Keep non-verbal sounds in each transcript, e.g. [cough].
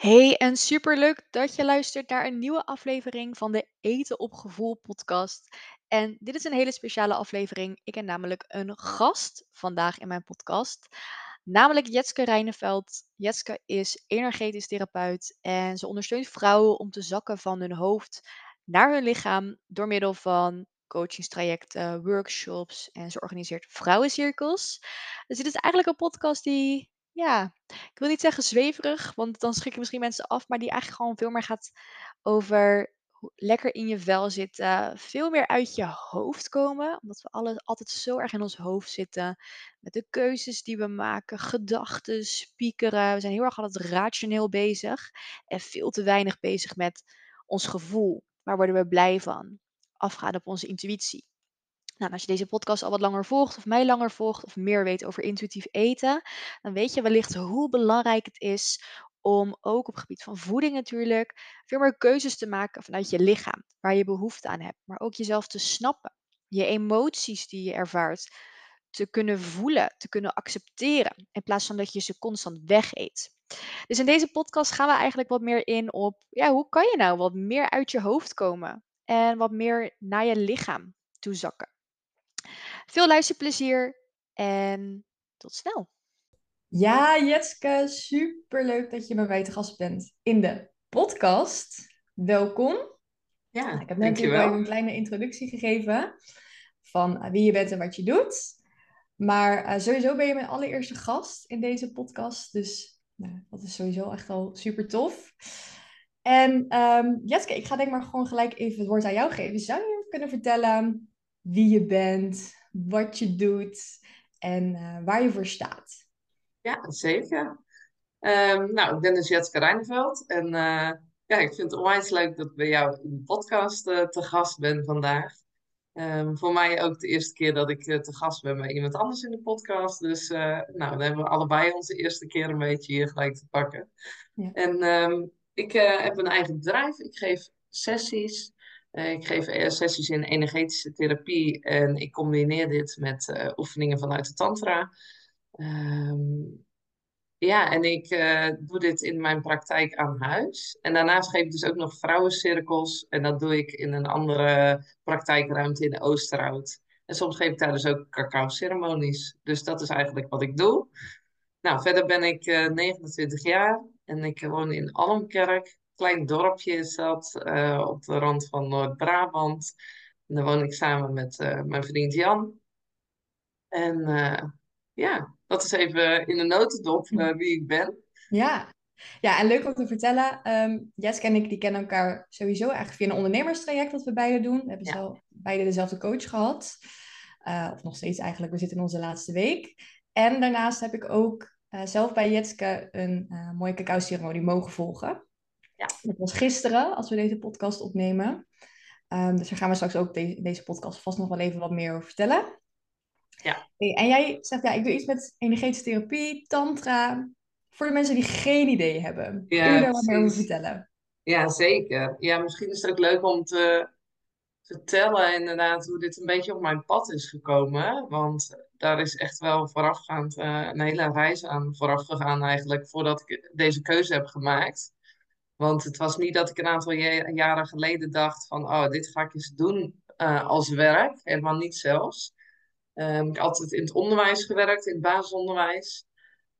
Hey, en superleuk dat je luistert naar een nieuwe aflevering van de Eten op Gevoel podcast. En dit is een hele speciale aflevering. Ik heb namelijk een gast vandaag in mijn podcast, namelijk Jetske Rijneveld. Jetske is energetisch therapeut en ze ondersteunt vrouwen om te zakken van hun hoofd naar hun lichaam door middel van coachingstrajecten, workshops en ze organiseert vrouwencirkels. Dus dit is eigenlijk een podcast die ja, ik wil niet zeggen zweverig, want dan schrikken misschien mensen af, maar die eigenlijk gewoon veel meer gaat over hoe lekker in je vel zitten, veel meer uit je hoofd komen, omdat we alle altijd zo erg in ons hoofd zitten met de keuzes die we maken, gedachten, spiekeren. We zijn heel erg altijd rationeel bezig en veel te weinig bezig met ons gevoel. Waar worden we blij van? Afgaan op onze intuïtie. Nou, als je deze podcast al wat langer volgt, of mij langer volgt, of meer weet over intuïtief eten, dan weet je wellicht hoe belangrijk het is om ook op het gebied van voeding natuurlijk veel meer keuzes te maken vanuit je lichaam, waar je behoefte aan hebt, maar ook jezelf te snappen, je emoties die je ervaart te kunnen voelen, te kunnen accepteren, in plaats van dat je ze constant wegeet. Dus in deze podcast gaan we eigenlijk wat meer in op, ja, hoe kan je nou wat meer uit je hoofd komen en wat meer naar je lichaam toe zakken. Veel luisterplezier en tot snel. Ja, Jetske, superleuk dat je bij mij te gast bent in de podcast. Welkom. Ja, ik heb net natuurlijk een kleine introductie gegeven van eh, wie je bent en wat je doet. Maar uh, sowieso ben je mijn allereerste gast in deze podcast. Dus nou, dat is sowieso echt al super tof. En um, Jetske, ik ga denk maar gewoon gelijk even het woord aan jou geven. Zou je kunnen vertellen wie je bent, wat je doet en uh, waar je voor staat. Ja, zeker. Um, nou, ik ben dus Jetske Rijnveld en uh, ja, ik vind het onwijs leuk dat ik bij jou in de podcast uh, te gast ben vandaag. Um, voor mij ook de eerste keer dat ik te gast ben bij iemand anders in de podcast. Dus nou, dan hebben we allebei onze eerste keer een beetje hier gelijk te pakken. Ja. En um, ik heb een eigen bedrijf. Ik geef sessies ik geef eh, sessies in energetische therapie en ik combineer dit met uh, oefeningen vanuit de tantra. Um, ja, en ik doe dit in mijn praktijk aan huis. En daarnaast geef ik dus ook nog vrouwencirkels. En dat doe ik in een andere praktijkruimte in Oosterhout. En soms geef ik daar dus ook cacao-ceremonies. Dus dat is eigenlijk wat ik doe. Nou, verder ben ik 29 jaar en ik woon in Almkerk klein dorpje is dat, uh, op de rand van Noord-Brabant. Daar woon ik samen met uh, mijn vriend Jan. En uh, ja, dat is even in de notendop wie ik ben. Ja. ja, en leuk om te vertellen. Um, Jessica en ik die kennen elkaar sowieso eigenlijk via een ondernemerstraject dat we beide doen. We hebben ja. zelf, beide dezelfde coach gehad. of nog steeds eigenlijk, we zitten in onze laatste week. En daarnaast heb ik ook zelf bij Jetske een mooie cacao-ceremonie mogen volgen. Ja. Dat was gisteren, als we deze podcast opnemen. Um, dus daar gaan we straks ook de deze podcast vast nog wel even wat meer over vertellen. Ja. en jij zegt, ja, ik doe iets met energetische therapie, tantra. Voor de mensen die geen idee hebben. Ja, Kun je daar wat meer over vertellen? Ja, zeker. Ja, misschien is het ook leuk om te vertellen inderdaad hoe dit een beetje op mijn pad is gekomen. Want daar is echt wel voorafgaand uh, een hele reis aan vooraf gegaan eigenlijk, voordat ik deze keuze heb gemaakt. Want het was niet dat ik een aantal jaren geleden dacht van, oh, dit ga ik eens doen uh, als werk. Helemaal niet zelfs. Um, ik heb altijd in het onderwijs gewerkt, in het basisonderwijs.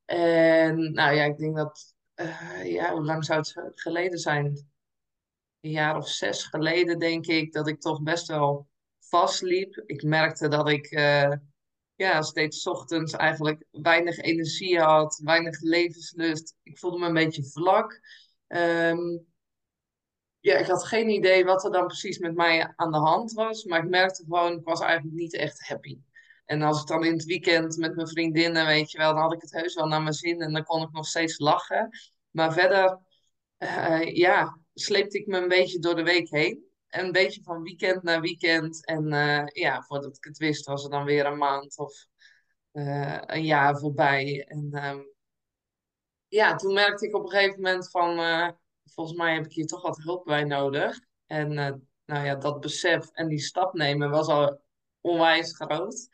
En nou ja, ik denk dat, uh, ja, hoe lang zou het geleden zijn? Een jaar of zes geleden denk ik dat ik toch best wel vastliep. Ik merkte dat ik uh, ja, steeds ochtends eigenlijk weinig energie had, weinig levenslust. Ik voelde me een beetje vlak. Um, ja, ik had geen idee wat er dan precies met mij aan de hand was. Maar ik merkte gewoon, ik was eigenlijk niet echt happy. En als ik dan in het weekend met mijn vriendinnen, weet je wel, dan had ik het heus wel naar mijn zin en dan kon ik nog steeds lachen. Maar verder, uh, ja, sleepte ik me een beetje door de week heen. En een beetje van weekend naar weekend. En uh, ja, voordat ik het wist, was er dan weer een maand of uh, een jaar voorbij. En um, ja, toen merkte ik op een gegeven moment van, uh, volgens mij heb ik hier toch wat hulp bij nodig. En uh, nou ja, dat besef en die stap nemen was al onwijs groot.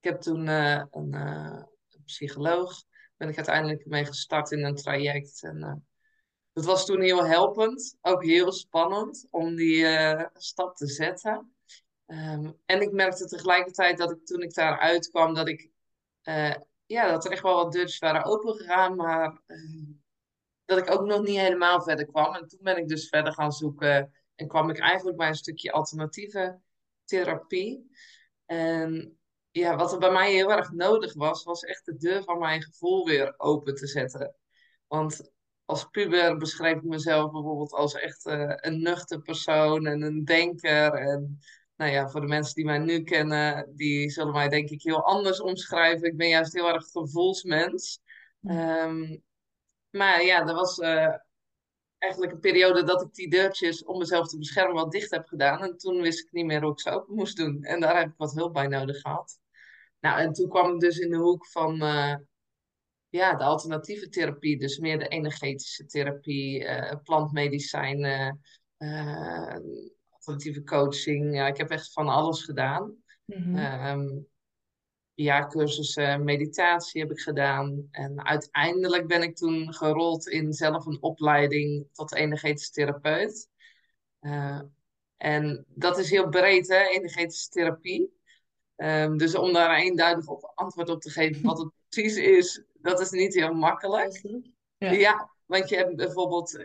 Ik heb toen uh, een, psycholoog, ben ik uiteindelijk mee gestart in een traject. En het was toen heel helpend, ook heel spannend om die stap te zetten. Um, en ik merkte tegelijkertijd dat ik toen ik daar uitkwam, dat ik ja, dat er echt wel wat deurs waren opengegaan, maar uh, dat ik ook nog niet helemaal verder kwam. En toen ben ik dus verder gaan zoeken en kwam ik eigenlijk bij een stukje alternatieve therapie. En ja, wat er bij mij heel erg nodig was, was echt de deur van mijn gevoel weer open te zetten. Want als puber beschreef ik mezelf bijvoorbeeld als echt uh, een nuchter persoon en een denker. En nou ja, voor de mensen die mij nu kennen, die zullen mij denk ik heel anders omschrijven. Ik ben juist heel erg gevoelsmens. Um, maar ja, er was uh, eigenlijk een periode dat ik die deurtjes om mezelf te beschermen wat dicht heb gedaan. En toen wist ik niet meer hoe ik ze open moest doen. En daar heb ik wat hulp bij nodig gehad. Nou, en toen kwam ik dus in de hoek van uh, ja, de alternatieve therapie. Dus meer de energetische therapie, uh, plantmedicijnen, alternatieve coaching. Ja, ik heb echt van alles gedaan. Mm -hmm. ja, cursussen meditatie heb ik gedaan. En uiteindelijk ben ik toen gerold in zelf een opleiding tot energetisch therapeut. Uh, en dat is heel breed, hè, energetische therapie. Um, dus om daar eenduidig op antwoord op te geven wat het [laughs] precies is, dat is niet heel makkelijk. Ja, ja want je hebt bijvoorbeeld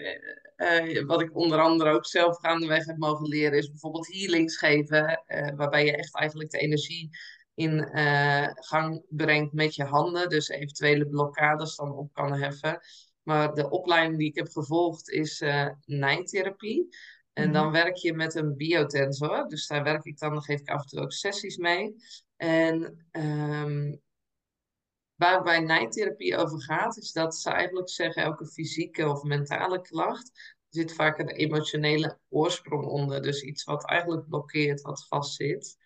uh, wat ik onder andere ook zelf gaandeweg heb mogen leren, is bijvoorbeeld healings geven, uh, waarbij je echt eigenlijk de energie in uh, gang brengt met je handen, dus eventuele blokkades dan op kan heffen. Maar de opleiding die ik heb gevolgd is nijntherapie. En dan mhm. werk je met een biotensor. Dus daar werk ik dan, dan geef ik af en toe ook sessies mee. En um, Waar bij nijtherapie over gaat, is dat ze eigenlijk zeggen elke fysieke of mentale klacht zit vaak een emotionele oorsprong onder. Dus iets wat eigenlijk blokkeert, wat vastzit.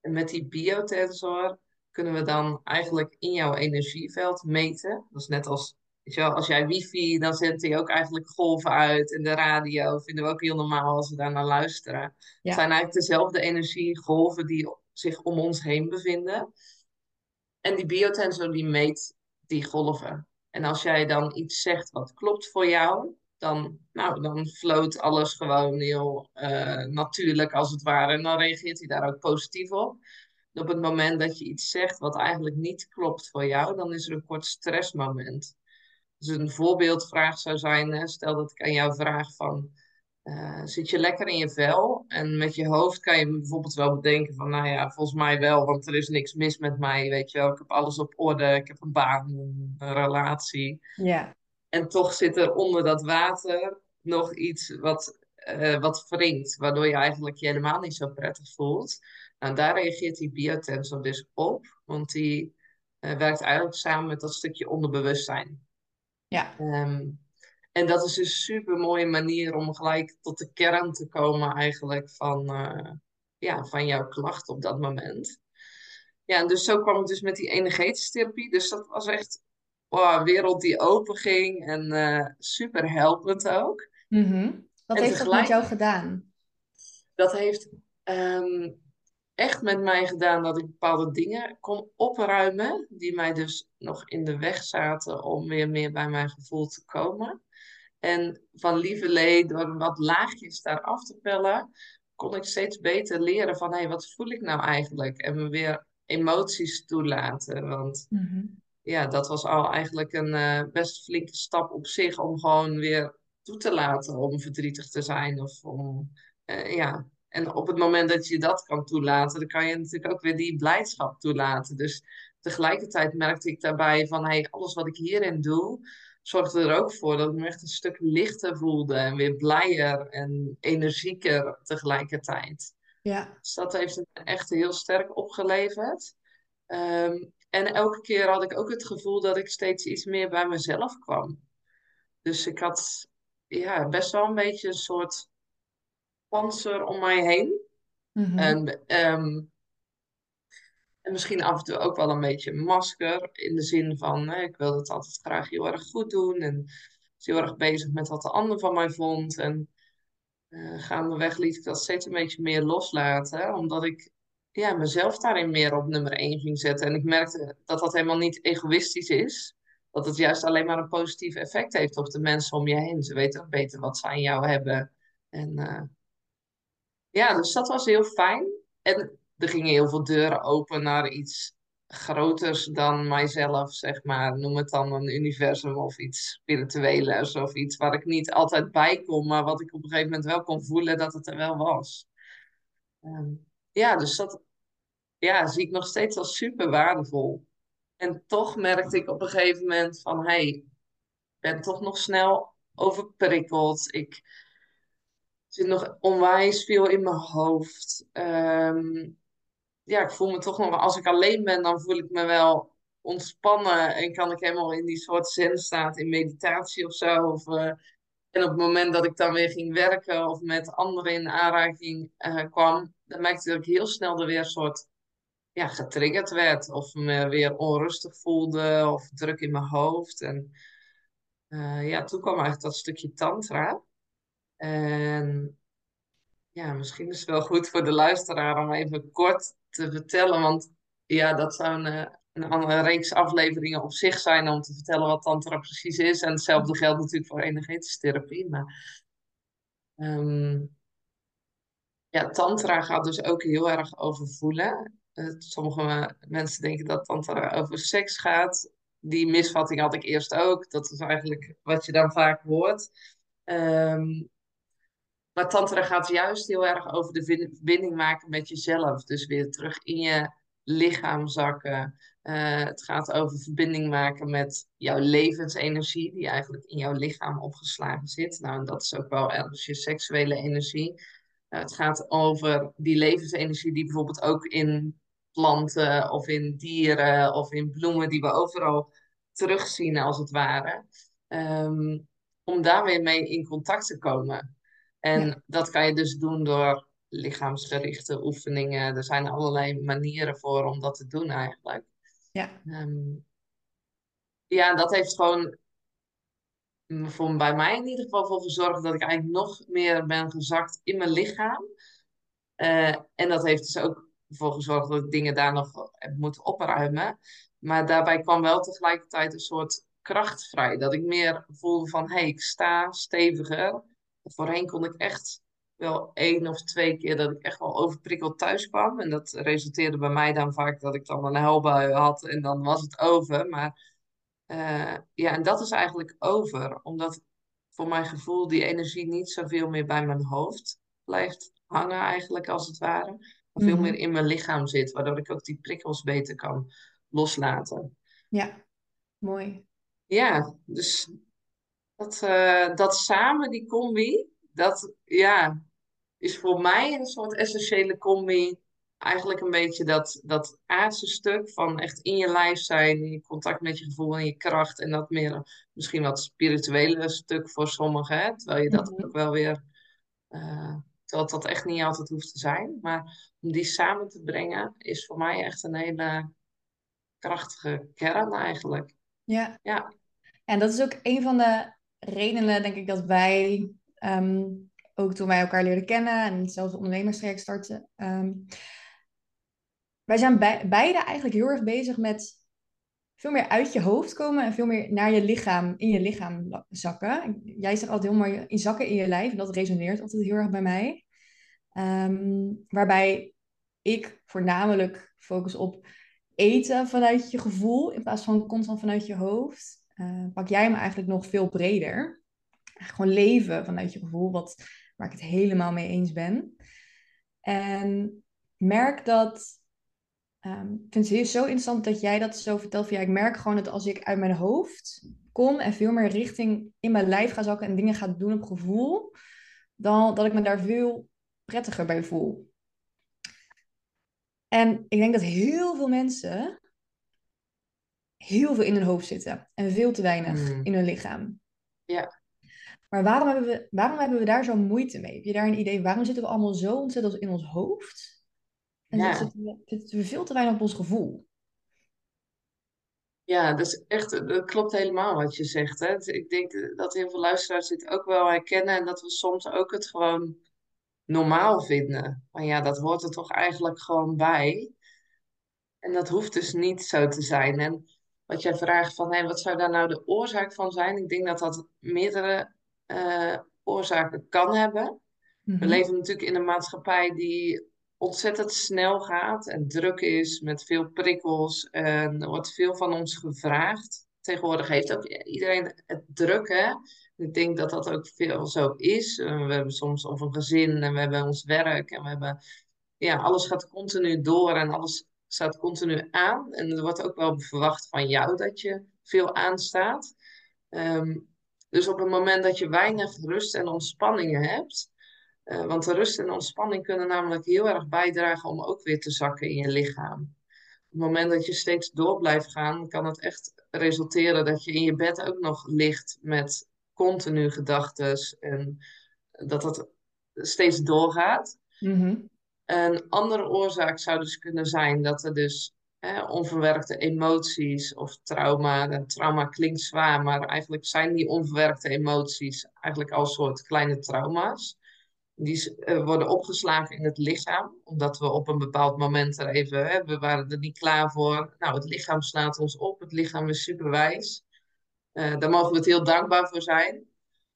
En met die biotensor kunnen we dan eigenlijk in jouw energieveld meten. Dat is net als, weet je wel, als jij wifi, dan zendt hij ook eigenlijk golven uit. En de radio vinden we ook heel normaal als we daar naar luisteren. Het zijn eigenlijk dezelfde energiegolven die zich om ons heen bevinden. En die biotensor die meet die golven. En als jij dan iets zegt wat klopt voor jou, dan, nou, dan floot alles gewoon heel uh, natuurlijk als het ware. En dan reageert hij daar ook positief op. En op het moment dat je iets zegt wat eigenlijk niet klopt voor jou, dan is er een kort stressmoment. Dus een voorbeeldvraag zou zijn, stel dat ik aan jou vraag van, uh, zit je lekker in je vel? En met je hoofd kan je bijvoorbeeld wel bedenken van, nou ja, volgens mij wel, want er is niks mis met mij, weet je wel. Ik heb alles op orde, ik heb een baan, een, relatie. Ja. En toch zit er onder dat water nog iets wat, uh, wat wringt, waardoor je eigenlijk je helemaal niet zo prettig voelt. Nou, daar reageert die biotensor dus op, want die uh, werkt eigenlijk samen met dat stukje onderbewustzijn. Ja. Um, en dat is een super mooie manier om gelijk tot de kern te komen eigenlijk van, uh, ja, van jouw klacht op dat moment. Ja, en dus zo kwam ik dus met die energetische therapie. Dus dat was echt wow, een wereld die open ging en uh, super helpend ook. Mm -hmm. Wat heeft dat met jou gedaan? Dat heeft um, echt met mij gedaan dat ik bepaalde dingen kon opruimen, die mij dus nog in de weg zaten om weer meer bij mijn gevoel te komen. En van lieverlee, door wat laagjes daar af te pellen, kon ik steeds beter leren van hé, hey, wat voel ik nou eigenlijk? En me weer emoties toelaten. Want mhm. ja, dat was al eigenlijk een uh, best flinke stap op zich om gewoon weer toe te laten om verdrietig te zijn. Of om, uh, ja. En op het moment dat je dat kan toelaten, dan kan je natuurlijk ook weer die blijdschap toelaten. Dus tegelijkertijd merkte ik daarbij van hey, alles wat ik hierin doe, zorgde er ook voor dat ik me echt een stuk lichter voelde en weer blijer en energieker tegelijkertijd. Ja. Dus dat heeft me echt heel sterk opgeleverd. Ehm, en elke keer had ik ook het gevoel dat ik steeds iets meer bij mezelf kwam. Dus ik had ja, best wel een beetje een soort panzer om mij heen. Mm En um, en misschien af en toe ook wel een beetje masker. In de zin van, hè, ik wilde het altijd graag heel erg goed doen. En was heel erg bezig met wat de ander van mij vond. En uh, gaandeweg liet ik dat steeds een beetje meer loslaten. Omdat ik ja, mezelf daarin meer op nummer 1 ging zetten. En ik merkte dat dat helemaal niet egoïstisch is. dat het juist alleen maar een positief effect heeft op de mensen om je heen. Ze weten ook beter wat ze aan jou hebben. En uh, ja, dus dat was heel fijn. En er gingen heel veel deuren open naar iets groters dan mijzelf, zeg maar. Noem het dan een universum of iets spirituelers of iets waar ik niet altijd bij kon, maar wat ik op een gegeven moment wel kon voelen dat het er wel was. Um, ja, dus dat ja, zie ik nog steeds als super waardevol. En toch merkte ik op een gegeven moment van, hé, hey, ik ben toch nog snel overprikkeld. Ik zit nog onwijs veel in mijn hoofd. Um, ja, ik voel me toch nog, als ik alleen ben, dan voel ik me wel ontspannen en kan ik helemaal in die soort zenstaat in meditatie of zo. Of, uh, en op het moment dat ik dan weer ging werken of met anderen in aanraking uh, kwam, dan merkte ik dat ik heel snel er weer een soort ja, getriggerd werd. Of me weer onrustig voelde of druk in mijn hoofd. En uh, ja, toen kwam eigenlijk dat stukje tantra. En ja, misschien is het wel goed voor de luisteraar om even kort te vertellen. Want ja, dat zou een, een reeks afleveringen op zich zijn om te vertellen wat tantra precies is. En hetzelfde geldt natuurlijk voor energetische therapie. Maar um, ja, tantra gaat dus ook heel erg over voelen. Uh, sommige mensen denken dat tantra over seks gaat. Die misvatting had ik eerst ook. Dat is eigenlijk wat je dan vaak hoort. Um, maar tantra gaat juist heel erg over de verbinding maken met jezelf. Dus weer terug in je lichaam zakken. Uh, het gaat over verbinding maken met jouw levensenergie, die eigenlijk in jouw lichaam opgeslagen zit. Nou, en dat is ook wel ergens je seksuele energie. Uh, het gaat over die levensenergie die bijvoorbeeld ook in planten of in dieren of in bloemen, die we overal terugzien als het ware. Um, om daar weer mee in contact te komen. En ja. dat kan je dus doen door lichaamsgerichte oefeningen. Er zijn allerlei manieren voor om dat te doen eigenlijk. Ja. Um, ja, dat heeft gewoon voor, bij mij in ieder geval voor gezorgd dat ik eigenlijk nog meer ben gezakt in mijn lichaam. Uh, en dat heeft dus ook voor gezorgd dat ik dingen daar nog heb moeten opruimen. Maar daarbij kwam wel tegelijkertijd een soort kracht vrij. Dat ik meer voelde van, hé, hey, ik sta steviger. Voorheen kon ik echt wel één of twee keer dat ik echt wel overprikkeld thuis kwam. En dat resulteerde bij mij dan vaak dat ik dan een huilbui had en dan was het over. Maar uh, ja, en dat is eigenlijk over. Omdat voor mijn gevoel die energie niet zoveel meer bij mijn hoofd blijft hangen eigenlijk als het ware. Maar veel mm -hmm. meer in mijn lichaam zit. Waardoor ik ook die prikkels beter kan loslaten. Ja, mooi. Ja, dus dat, uh, dat samen, die combi, dat ja, is voor mij een soort essentiële combi. Eigenlijk een beetje dat, dat aardse stuk van echt in je lijf zijn, in contact met je gevoel en je kracht. En dat meer misschien wat spirituele stuk voor sommigen. Hè? Terwijl je dat mm -hmm. ook wel weer. Uh, terwijl dat echt niet altijd hoeft te zijn. Maar om die samen te brengen is voor mij echt een hele krachtige kern eigenlijk. Ja. ja. En dat is ook een van de redenen, denk ik, dat wij, um, ook toen wij elkaar leerden kennen en hetzelfde ondernemerstraject starten, um, wij zijn beide eigenlijk heel erg bezig met veel meer uit je hoofd komen en veel meer naar je lichaam, in je lichaam zakken. Jij zegt altijd heel mooi in zakken in je lijf en dat resoneert altijd heel erg bij mij. Um, waarbij ik voornamelijk focus op eten vanuit je gevoel in plaats van constant vanuit je hoofd uh, pak jij hem eigenlijk nog veel breder. Gewoon leven vanuit je gevoel, wat, waar ik het helemaal mee eens ben. En merk dat. Um, ik vind het zo interessant dat jij dat zo vertelt. Van, ik merk gewoon dat als ik uit mijn hoofd kom en veel meer richting in mijn lijf ga zakken en dingen ga doen op gevoel, dan dat ik me daar veel prettiger bij voel. En ik denk dat heel veel mensen heel veel in hun hoofd zitten en veel te weinig Mm. in hun lichaam. Ja. Maar waarom hebben, we, waarom hebben we daar zo moeite mee? Heb je daar een idee? Waarom zitten we allemaal zo ontzettend in ons hoofd? En Ja. zitten, we, zitten we veel te weinig op ons gevoel? Ja, dat is echt, dat klopt helemaal wat je zegt. Hè. Ik denk dat heel veel luisteraars dit ook wel herkennen en dat we soms ook het gewoon normaal vinden. Maar ja, dat hoort er toch eigenlijk gewoon bij. En dat hoeft dus niet zo te zijn. En wat jij vraagt van hey, wat zou daar nou de oorzaak van zijn? Ik denk dat dat meerdere uh, oorzaken kan hebben. We Mhm. leven natuurlijk in een maatschappij die ontzettend snel gaat en druk is met veel prikkels. En er wordt veel van ons gevraagd. Tegenwoordig heeft ook iedereen het druk, hè? Ik denk dat dat ook veel zo is. Uh, We hebben soms of een gezin en we hebben ons werk en we hebben... Ja, alles gaat continu door en alles staat continu aan. En er wordt ook wel verwacht van jou dat je veel aanstaat. Ehm, dus op het moment dat je weinig rust en ontspanningen hebt, uh, want rust en ontspanning kunnen namelijk heel erg bijdragen om ook weer te zakken in je lichaam. Op het moment dat je steeds door blijft gaan, kan het echt resulteren dat je in je bed ook nog ligt met continu gedachten en dat het steeds doorgaat. Mhm. Een andere oorzaak zou dus kunnen zijn dat er dus onverwerkte emoties of trauma. Trauma klinkt zwaar, maar eigenlijk zijn die onverwerkte emoties eigenlijk al soort kleine trauma's. Die uh, worden opgeslagen in het lichaam, omdat we op een bepaald moment er even, hè, we waren er niet klaar voor. Nou, het lichaam slaat ons op, het lichaam is superwijs. Uh, daar mogen we het heel dankbaar voor zijn.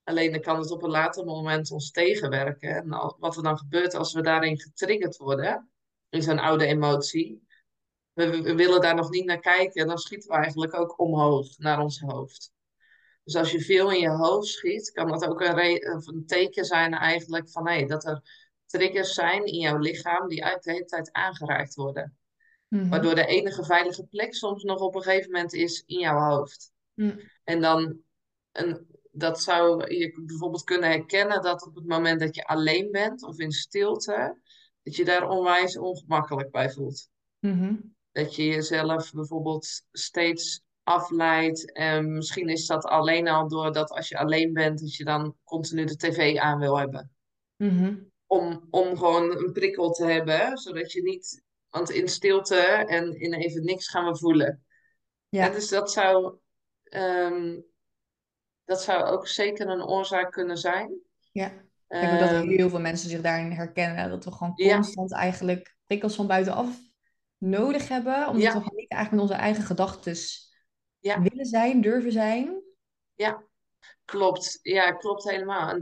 Alleen dan kan het op een later moment ons tegenwerken. En wat er dan gebeurt als we daarin getriggerd worden, in zo'n oude emotie, we, we, willen daar nog niet naar kijken, dan schieten we eigenlijk ook omhoog naar ons hoofd. Dus als je veel in je hoofd schiet, kan dat ook een, een teken zijn eigenlijk van hey, dat er triggers zijn in jouw lichaam die uit de hele tijd aangeraakt worden. Mhm. Waardoor de enige veilige plek soms nog op een gegeven moment is in jouw hoofd. Mm. En dan, een, dat zou je bijvoorbeeld kunnen herkennen dat op het moment dat je alleen bent of in stilte, dat je daar onwijs ongemakkelijk bij voelt. Mhm. Dat je jezelf bijvoorbeeld steeds afleidt. En misschien is dat alleen al doordat als je alleen bent, dat je dan continu de tv aan wil hebben. Mhm. Om, om gewoon een prikkel te hebben, zodat je niet. Want in stilte en in even niks gaan we voelen. Ja. En dus dat zou, ehm, dat zou ook zeker een oorzaak kunnen zijn. Ja. Ik denk dat Ehm, heel veel mensen zich daarin herkennen. Dat we gewoon Ja. constant eigenlijk prikkels van buitenaf nodig hebben. Omdat Ja. we gewoon niet eigenlijk met onze eigen gedachten Ja. willen zijn, durven zijn. Ja, klopt. Ja, klopt helemaal. En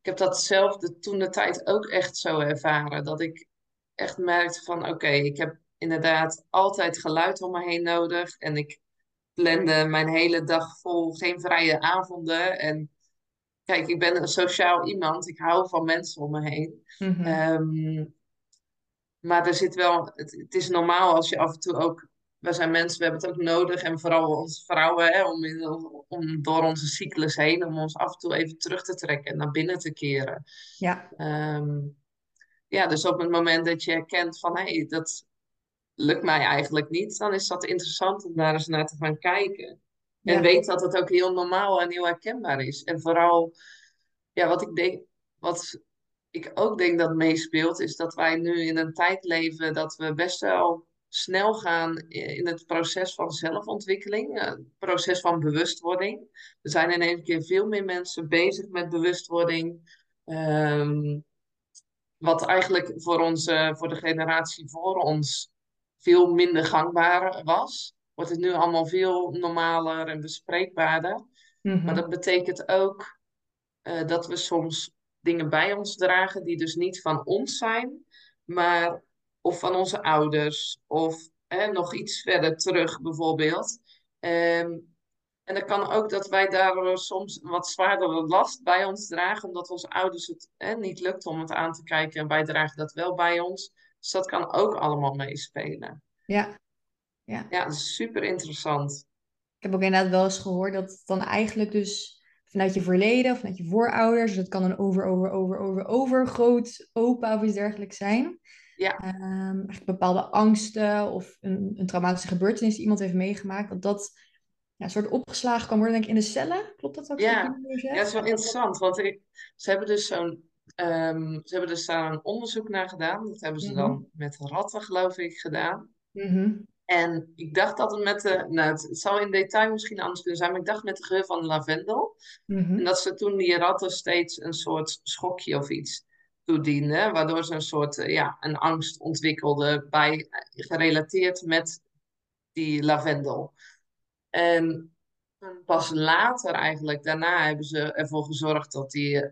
ik heb datzelfde toen de tijd ook echt zo ervaren. Dat ik echt merkte van oké, ik heb inderdaad altijd geluid om me heen nodig. En ik plande mijn hele dag vol, geen vrije avonden. En kijk, ik ben een sociaal iemand. Ik hou van mensen om me heen. Mhm. Ehm, maar er zit wel, het, het is normaal als je af en toe ook, we zijn mensen, we hebben het ook nodig, en vooral ons vrouwen, hè, om, in, om door onze cyclus heen, om ons af en toe even terug te trekken en naar binnen te keren. Ja. Ehm, ja, dus op het moment dat je herkent van, hé, hey, dat lukt mij eigenlijk niet, dan is dat interessant om daar eens naar te gaan kijken. En Ja. weet dat het ook heel normaal en heel herkenbaar is. En vooral, ja, wat ik denk, wat ik ook denk dat meespeelt, is dat wij nu in een tijd leven dat we best wel snel gaan in het proces van zelfontwikkeling, het proces van bewustwording. Er zijn in één keer veel meer mensen bezig met bewustwording. Ehm, wat eigenlijk voor, onze, voor de generatie voor ons veel minder gangbaar was, wordt het nu allemaal veel normaler en bespreekbaarder. Mhm. Maar dat betekent ook eh, dat we soms dingen bij ons dragen die dus niet van ons zijn, maar of van onze ouders of hè, nog iets verder terug bijvoorbeeld. Ehm, en dan kan ook dat wij daardoor soms wat zwaardere last bij ons dragen, omdat onze ouders het hè, niet lukt om het aan te kijken en wij dragen dat wel bij ons. Dus dat kan ook allemaal meespelen. Ja. Ja. Ja, dat is super interessant. Ik heb ook inderdaad wel eens gehoord dat het dan eigenlijk dus vanuit je verleden of vanuit je voorouders, dus dat kan een over, over, over, over, over groot opa of iets dergelijks zijn. Ja. Eigenlijk bepaalde angsten of een, een traumatische gebeurtenis die iemand heeft meegemaakt, dat dat ja, een soort opgeslagen kan worden, denk ik, in de cellen. Klopt dat ook? Ja. Ja, dat is wel interessant, want ik, ze hebben dus zo'n, ehm, ze hebben dus daar een onderzoek naar gedaan. Dat hebben ze Mhm. dan met ratten, geloof ik, gedaan. Mhm. En ik dacht dat het met de, nou, het, zou in detail misschien anders kunnen zijn, maar ik dacht met de geur van lavendel. Mhm. En dat ze toen die ratten steeds een soort schokje of iets toedienden, waardoor ze een soort, eh, ja, een angst ontwikkelden bij, gerelateerd met die lavendel. En pas later eigenlijk, daarna hebben ze ervoor gezorgd dat die uh,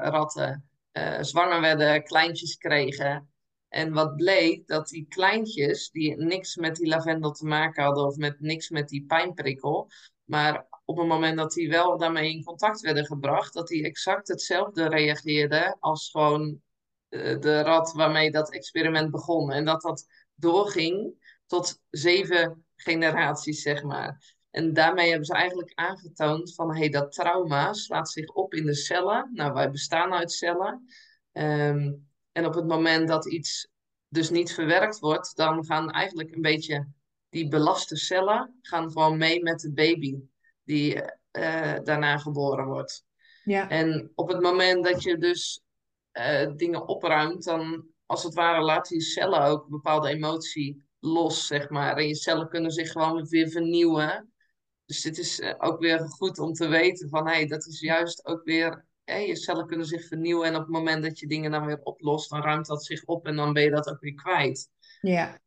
ratten uh, zwanger werden, kleintjes kregen. En wat bleek, dat die kleintjes, die niks met die lavendel te maken hadden of met niks met die pijnprikkel, maar op het moment dat die wel daarmee in contact werden gebracht, dat die exact hetzelfde reageerden als gewoon uh, de rat waarmee dat experiment begon. En dat dat doorging tot zeven generaties, zeg maar. En daarmee hebben ze eigenlijk aangetoond van hey, dat trauma slaat zich op in de cellen. Nou, wij bestaan uit cellen. Ehm, en op het moment dat iets dus niet verwerkt wordt, dan gaan eigenlijk een beetje die belaste cellen gaan gewoon mee met de baby die uh, daarna geboren wordt. Ja. En op het moment dat je dus uh, dingen opruimt, dan als het ware laat die cellen ook een bepaalde emotie los, zeg maar. En je cellen kunnen zich gewoon weer vernieuwen. Dus dit is uh, ook weer goed om te weten van, hé, hey, dat is juist ook weer je cellen kunnen zich vernieuwen en op het moment dat je dingen dan weer oplost, dan ruimt dat zich op en dan ben je dat ook weer kwijt. Ja.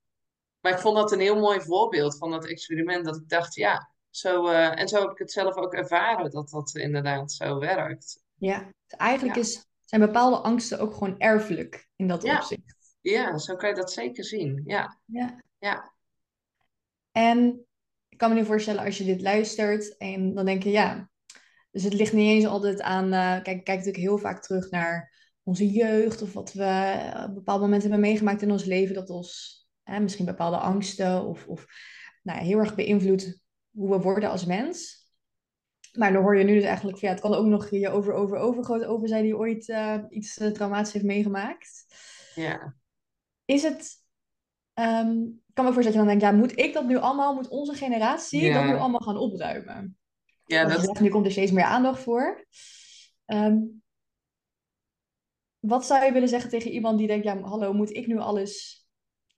Maar ik vond dat een heel mooi voorbeeld van dat experiment, dat ik dacht, ja, zo, uh, en zo heb ik het zelf ook ervaren, dat dat inderdaad zo werkt. Ja, dus eigenlijk Is, zijn bepaalde angsten ook gewoon erfelijk in dat ja. opzicht. Ja, zo kan je dat zeker zien, ja. Ja. ja. En ik kan me nu voorstellen als je dit luistert en dan denk je, ja, dus het ligt niet eens altijd aan. Uh, kijk, ik kijk natuurlijk heel vaak terug naar onze jeugd of wat we uh, op bepaalde momenten hebben meegemaakt in ons leven. Dat ons misschien bepaalde angsten of, of nou, heel erg beïnvloedt hoe we worden als mens. Maar dan hoor je nu dus eigenlijk van ja, het kan ook nog je over, over, overgroot over zijn die ooit uh, iets traumatisch heeft meegemaakt. Ja. Is het. Um, ik kan me voorstellen dat je dan denkt, ja, moet ik dat nu allemaal, moet onze generatie ja. dat nu allemaal gaan opruimen? Ja, dat... Zegt, nu komt er steeds meer aandacht voor. Um, wat zou je willen zeggen tegen iemand die denkt, ja, hallo, moet ik nu alles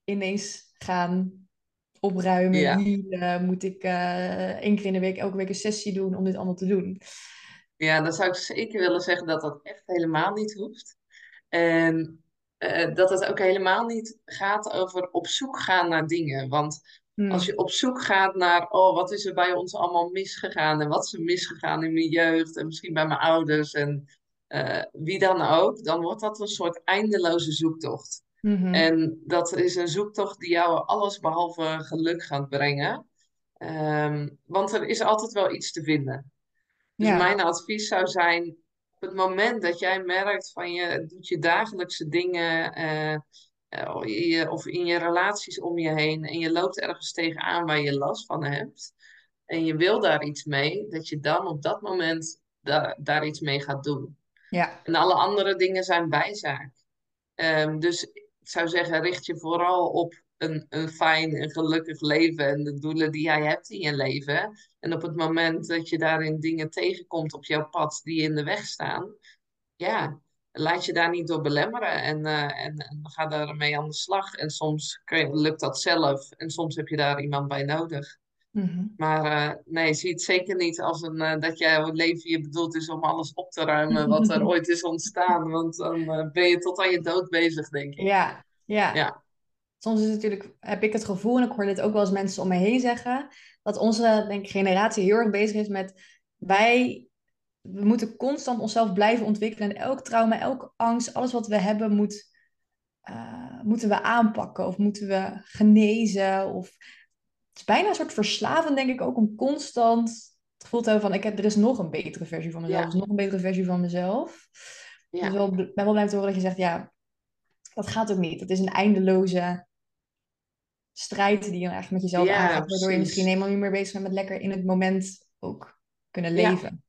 ineens gaan opruimen? Ja. Moet ik uh, één keer in de week, elke week een sessie doen om dit allemaal te doen? Ja, dan zou ik zeker willen zeggen dat dat echt helemaal niet hoeft. En uh, dat het ook helemaal niet gaat over op zoek gaan naar dingen. Want Hmm. Als je op zoek gaat naar, oh, wat is er bij ons allemaal misgegaan en wat is er misgegaan in mijn jeugd en misschien bij mijn ouders en uh, wie dan ook, dan wordt dat een soort eindeloze zoektocht. Mm-hmm. En dat is een zoektocht die jou alles behalve geluk gaat brengen. Um, want er is altijd wel iets te vinden. Dus Ja. mijn advies zou zijn, het moment dat jij merkt van je doet je dagelijkse dingen, eh, eh, of in je relaties om je heen en je loopt ergens tegenaan waar je last van hebt en je wil daar iets mee, dat je dan op dat moment da- daar iets mee gaat doen. Ja. En alle andere dingen zijn bijzaak. Ehm, dus ik zou zeggen, richt je vooral op een, een fijn en gelukkig leven en de doelen die jij hebt in je leven. En op het moment dat je daarin dingen tegenkomt op jouw pad die in de weg staan, ja, laat je daar niet door belemmeren en, eh, en, en ga daarmee aan de slag. En soms kun je, lukt dat zelf en soms heb je daar iemand bij nodig. Mhm. Maar eh, nee, zie het zeker niet als een, eh, dat jouw leven je bedoeld is om alles op te ruimen wat er [laughs] ooit is ontstaan. Want dan ben je tot aan je dood bezig, denk ik. Ja, ja. Ja. Soms is het natuurlijk, heb ik het gevoel, en ik hoor dit ook wel eens mensen om me heen zeggen, dat onze denk ik, generatie heel erg bezig is met wij, we moeten constant onszelf blijven ontwikkelen. En elk trauma, elke angst, alles wat we hebben, moet, eh, moeten we aanpakken of moeten we genezen. Of... Het is bijna een soort verslavend, denk ik, ook om constant het gevoel te hebben van ik heb, er is nog een betere versie van mezelf, Ja. er is nog een betere versie van mezelf. Ja. Dus wel, ik ben wel blij te horen dat je zegt, ja, dat gaat ook niet. Het is een eindeloze strijd die je eigenlijk met jezelf Ja, aangaat, waardoor je misschien helemaal niet meer bezig bent met lekker in het moment ook kunnen leven.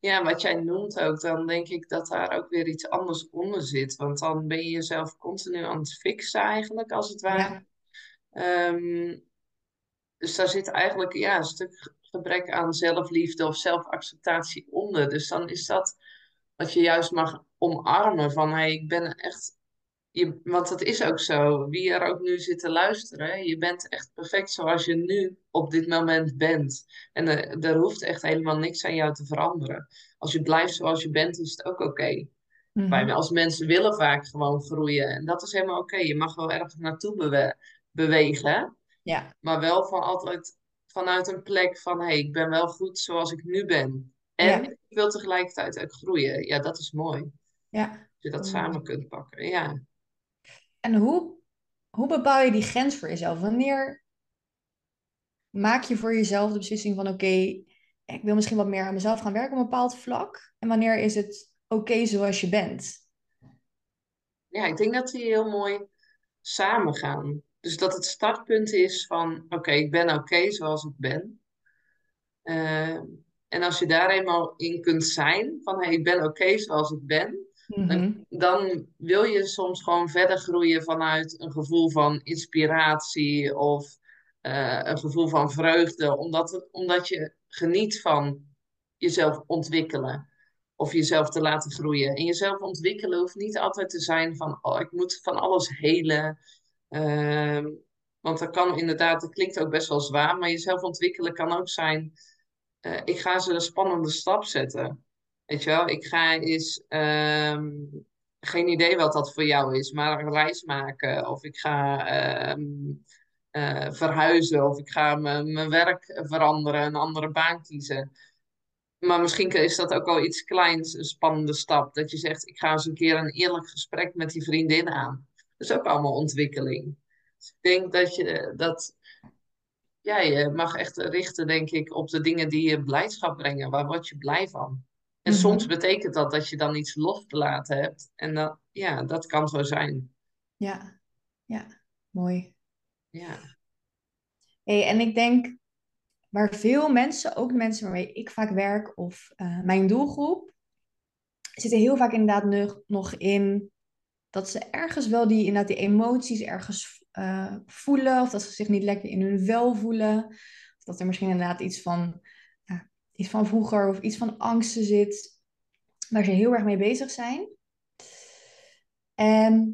Ja, wat jij noemt ook, dan denk ik dat daar ook weer iets anders onder zit. Want dan ben je jezelf continu aan het fixen eigenlijk, als het ware. Ehm, dus daar zit eigenlijk ja, een stuk gebrek aan zelfliefde of zelfacceptatie onder. Dus dan is dat wat je juist mag omarmen van, hey, ik ben echt... Je, want dat is ook zo. Wie er ook nu zit te luisteren, je bent echt perfect zoals je nu op dit moment bent. En er, er hoeft echt helemaal niks aan jou te veranderen. Als je blijft zoals je bent, is het ook oké. Mhm. Wij als mensen willen vaak gewoon groeien. En dat is helemaal oké. Je mag wel ergens naartoe bewe- bewegen. Ja. Maar wel van altijd vanuit een plek van, hé, hey, ik ben wel goed zoals ik nu ben. En Ja. ik wil tegelijkertijd ook groeien. Ja, dat is mooi. Ja. Als je dat Mooi. samen kunt pakken. Ja. En hoe, hoe bepaal je die grens voor jezelf? Wanneer maak je voor jezelf de beslissing van oké, ik wil misschien wat meer aan mezelf gaan werken op een bepaald vlak? En wanneer is het oké zoals je bent? ja, ik denk dat die heel mooi samen gaan. Dus dat het startpunt is van, oké, ik ben oké zoals ik ben. Eh, en als je daar eenmaal in kunt zijn, van hey, ik ben oké zoals ik ben, Mhm. dan wil je soms gewoon verder groeien vanuit een gevoel van inspiratie of eh, een gevoel van vreugde, omdat, omdat je geniet van jezelf ontwikkelen of jezelf te laten groeien. En jezelf ontwikkelen hoeft niet altijd te zijn van, oh, ik moet van alles helen. Ehm, want dat kan inderdaad, dat klinkt ook best wel zwaar, maar jezelf ontwikkelen kan ook zijn, eh, ik ga ze een spannende stap zetten. Weet je wel, ik ga eens, ehm, geen idee wat dat voor jou is, maar een reis maken. Of ik ga ehm, eh, verhuizen. Of ik ga mijn werk veranderen, een andere baan kiezen. Maar misschien is dat ook wel iets kleins, een spannende stap. Dat je zegt, ik ga eens een keer een eerlijk gesprek met die vriendin aan. Dat is ook allemaal ontwikkeling. Dus ik denk dat je dat ja, je mag echt richten, denk ik, op de dingen die je blijdschap brengen. Waar word je blij van? En Mhm. soms betekent dat dat je dan iets los te laten hebt. En dat, ja, dat kan zo zijn. Ja, ja, mooi. Ja, Hey, en ik denk waar veel mensen, ook de mensen waarmee ik vaak werk of eh, mijn doelgroep, zitten heel vaak inderdaad nog, nog in dat ze ergens wel die, inderdaad die emoties ergens eh, voelen, of dat ze zich niet lekker in hun vel voelen, of dat er misschien inderdaad iets van, iets van vroeger of iets van angsten zit, waar ze heel erg mee bezig zijn. En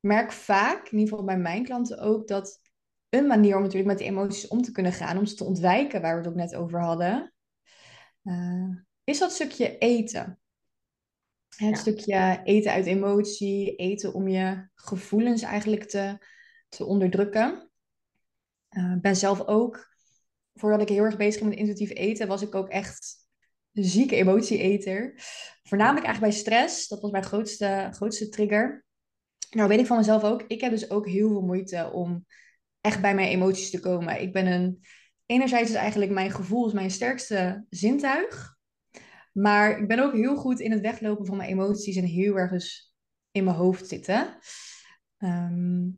ik merk vaak, in ieder geval bij mijn klanten ook, dat een manier om natuurlijk met die emoties om te kunnen gaan, om ze te ontwijken, waar we het ook net over hadden, eh, is dat stukje eten. Het Ja. stukje eten uit emotie, eten om je gevoelens eigenlijk te, te onderdrukken. Eh, ben zelf ook, voordat ik heel erg bezig ging met intuïtief eten, was ik ook echt een zieke emotieeter. Voornamelijk eigenlijk bij stress, dat was mijn grootste, grootste trigger. Nou weet ik van mezelf ook, ik heb dus ook heel veel moeite om echt bij mijn emoties te komen. Ik ben een, enerzijds is eigenlijk mijn gevoel is mijn sterkste zintuig. Maar ik ben ook heel goed in het weglopen van mijn emoties en heel erg dus in mijn hoofd zitten. Ehm,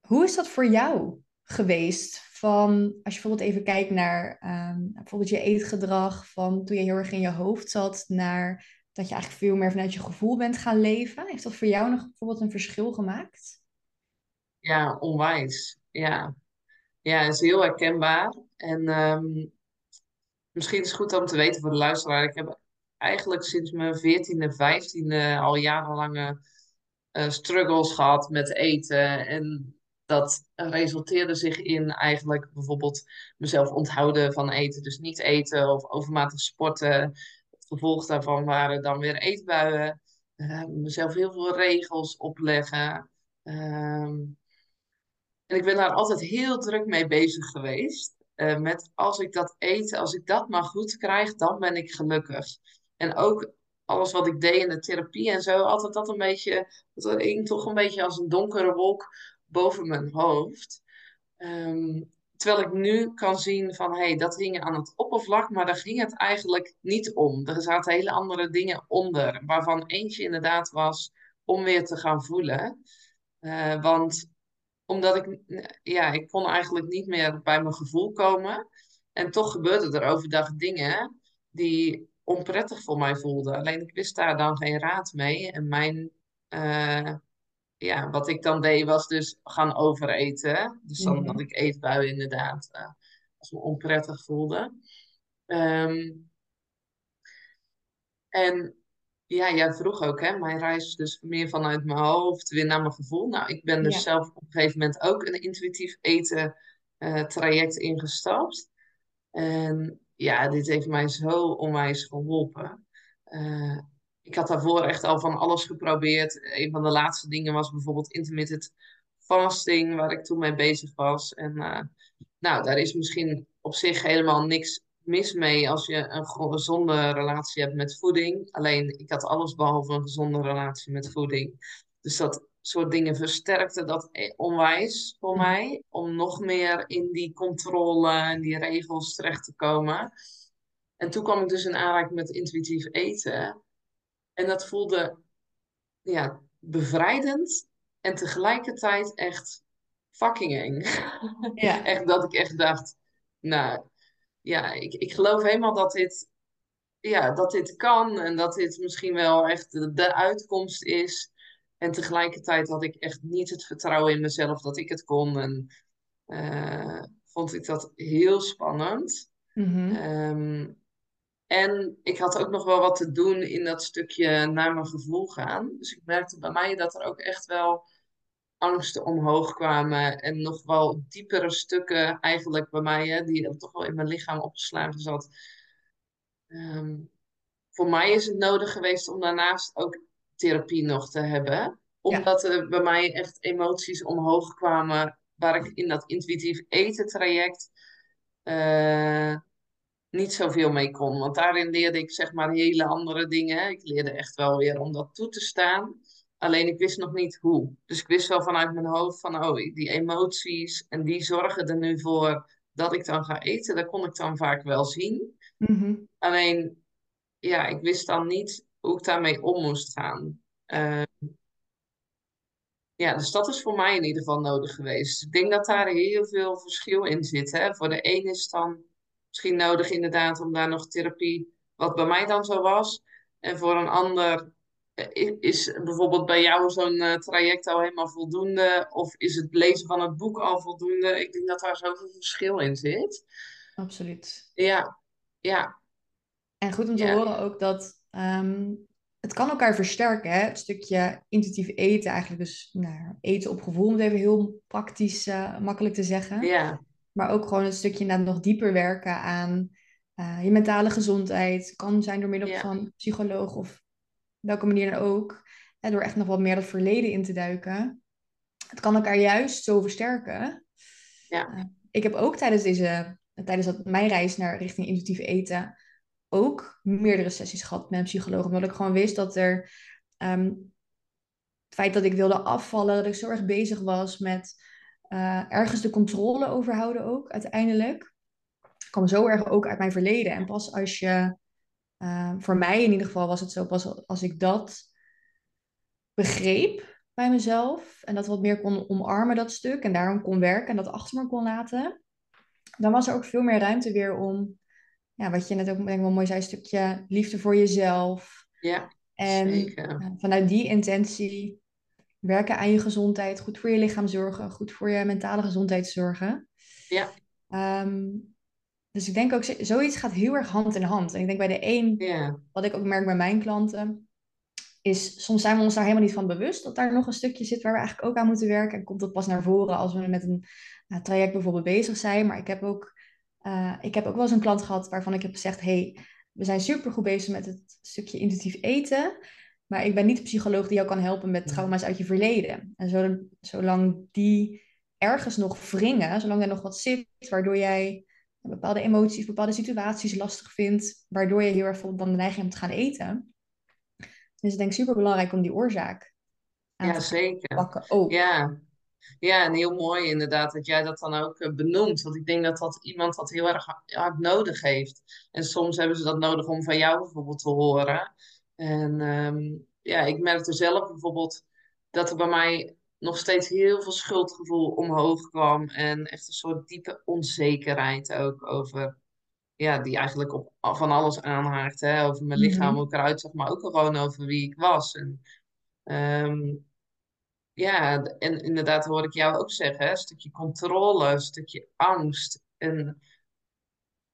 hoe is dat voor jou geweest? Van, als je bijvoorbeeld even kijkt naar ehm, bijvoorbeeld je eetgedrag, van toen je heel erg in je hoofd zat, naar dat je eigenlijk veel meer vanuit je gevoel bent gaan leven. Heeft dat voor jou nog bijvoorbeeld een verschil gemaakt? ja onwijs. Ja. ja, het is heel herkenbaar. En ehm, misschien is het goed om te weten voor de luisteraar. Ik heb eigenlijk sinds mijn 14e, 15e al jarenlange eh, struggles gehad met eten. En dat resulteerde zich in eigenlijk bijvoorbeeld mezelf onthouden van eten. Dus niet eten of overmatig sporten. Het gevolg daarvan waren dan weer eetbuien. Eh, mezelf heel veel regels opleggen. Ehm, en ik ben daar altijd heel druk mee bezig geweest. Eh, met als ik dat eten, als ik dat maar goed krijg, dan ben ik gelukkig. En ook alles wat ik deed in de therapie en zo, altijd dat een beetje, dat hing toch een beetje als een donkere wolk boven mijn hoofd. Ehm, terwijl ik nu kan zien van, hey, dat hing aan het oppervlak, maar daar ging het eigenlijk niet om. Er zaten hele andere dingen onder, waarvan eentje inderdaad was om weer te gaan voelen. Eh, want omdat ik, ja, ik kon eigenlijk niet meer bij mijn gevoel komen. En toch gebeurden er overdag dingen die onprettig voor mij voelden. Alleen ik wist daar dan geen raad mee. En mijn, eh, ja, wat ik dan deed was dus gaan overeten. Dus dan Mhm. had ik eetbuien inderdaad, eh, als me onprettig voelde. Ehm, en ja, jij vroeg ook, hè? Mijn reis is dus meer vanuit mijn hoofd weer naar mijn gevoel. Nou, ik ben dus Ja. zelf op een gegeven moment ook een intuïtief eten eh, traject ingestapt. En ja, dit heeft mij zo onwijs geholpen. Eh, ik had daarvoor echt al van alles geprobeerd. Een van de laatste dingen was bijvoorbeeld intermittent fasting, waar ik toen mee bezig was. En uh, nou, daar is misschien op zich helemaal niks mis mee als je een gezonde relatie hebt met voeding. Alleen ik had alles behalve een gezonde relatie met voeding. Dus dat soort dingen versterkte dat e-, onwijs voor mhm. mij. Om nog meer in die controle en die regels terecht te komen. En toen kwam ik dus in aanraking met intuïtief eten. En dat voelde ja, bevrijdend en tegelijkertijd echt fucking eng. Ja. [laughs] echt dat ik echt dacht, nou ja, ik, ik geloof helemaal dat dit, ja, dat dit kan en dat dit misschien wel echt de, de uitkomst is. En tegelijkertijd had ik echt niet het vertrouwen in mezelf dat ik het kon. En uh, vond ik dat heel spannend. Mm en ik had ook nog wel wat te doen in dat stukje naar mijn gevoel gaan. Dus ik merkte bij mij dat er ook echt wel angsten omhoog kwamen. En nog wel diepere stukken eigenlijk bij mij, hè, die toch wel in mijn lichaam opgeslagen zat. Ehm, voor mij is het nodig geweest om daarnaast ook therapie nog te hebben. Omdat er bij mij echt emoties omhoog kwamen waar ik in dat intuïtief eten traject... Uh, niet zoveel mee kon. Want daarin leerde ik zeg maar hele andere dingen. Ik leerde echt wel weer om dat toe te staan. Alleen ik wist nog niet hoe. Dus ik wist wel vanuit mijn hoofd van, oh, die emoties en die zorgen er nu voor dat ik dan ga eten. Dat kon ik dan vaak wel zien. Mhm. Alleen, ja, ik wist dan niet hoe ik daarmee om moest gaan. Uh, ja, dus dat is voor mij in ieder geval nodig geweest. Ik denk dat daar heel veel verschil in zit. Hè? Voor de een is dan misschien nodig inderdaad om daar nog therapie, wat bij mij dan zo was. En voor een ander eh, is bijvoorbeeld bij jou zo'n uh, traject al helemaal voldoende? Of is het lezen van het boek al voldoende? Ik denk dat daar zoveel verschil in zit. Absoluut. Ja, ja. En goed om te horen ook dat um, het kan elkaar versterken. Hè? Het stukje intuïtief eten, eigenlijk dus nou, eten op gevoel, om het even heel praktisch uh, makkelijk te zeggen. Ja. Maar ook gewoon een stukje inderdaad nog dieper werken aan uh, je mentale gezondheid. Kan zijn door middel van psycholoog of welke manier dan ook. Hè, door echt nog wat meer het verleden in te duiken. Het kan elkaar juist zo versterken. Ja. Uh, ik heb ook tijdens, deze, tijdens dat, mijn reis naar richting intuïtief eten ook meerdere sessies gehad met een psycholoog. Omdat ik gewoon wist dat er... Um, het feit dat ik wilde afvallen, dat ik zo erg bezig was met uh, ergens de controle overhouden ook uiteindelijk. kwam zo erg ook uit mijn verleden. En pas als je, uh, voor mij in ieder geval was het zo, pas als ik dat begreep bij mezelf en dat wat meer kon omarmen, dat stuk, en daarom kon werken en dat achter me kon laten, dan was er ook veel meer ruimte weer om, ja, wat je net ook denk ik wel mooi zei, een stukje liefde voor jezelf. Ja, en zeker. vanuit die intentie werken aan je gezondheid, goed voor je lichaam zorgen, goed voor je mentale gezondheid zorgen. Ja. Ehm, dus ik denk ook, zoiets gaat heel erg hand in hand. En ik denk bij de een, ja. wat ik ook merk bij mijn klanten, is soms zijn we ons daar helemaal niet van bewust dat daar nog een stukje zit waar we eigenlijk ook aan moeten werken. En komt dat pas naar voren als we met een uh, traject bijvoorbeeld bezig zijn. Maar ik heb ook, uh, ik heb ook wel eens een klant gehad waarvan ik heb gezegd, hey, we zijn super goed bezig met het stukje intuïtief eten. Maar ik ben niet de psycholoog die jou kan helpen met trauma's uit je verleden. En zolang die ergens nog wringen, zolang er nog wat zit, waardoor jij bepaalde emoties, bepaalde situaties lastig vindt, waardoor je heel erg dan de neiging hebt te gaan eten. Dus ik denk super belangrijk om die oorzaak aan ja, te zeker. pakken ook. Ja. ja, en heel mooi inderdaad dat jij dat dan ook eh, benoemt. Want ik denk dat dat iemand dat heel erg hard nodig heeft. En soms hebben ze dat nodig om van jou bijvoorbeeld te horen. En ehm, ja, ik merkte zelf bijvoorbeeld dat er bij mij nog steeds heel veel schuldgevoel omhoog kwam. En echt een soort diepe onzekerheid ook over, ja, die eigenlijk op van alles aanhaakt. Hè? Over mijn lichaam, mhm. hoe ik eruit zag, maar ook gewoon over wie ik was. En, ehm, ja, en inderdaad hoor ik jou ook zeggen, hè? een stukje controle, een stukje angst. En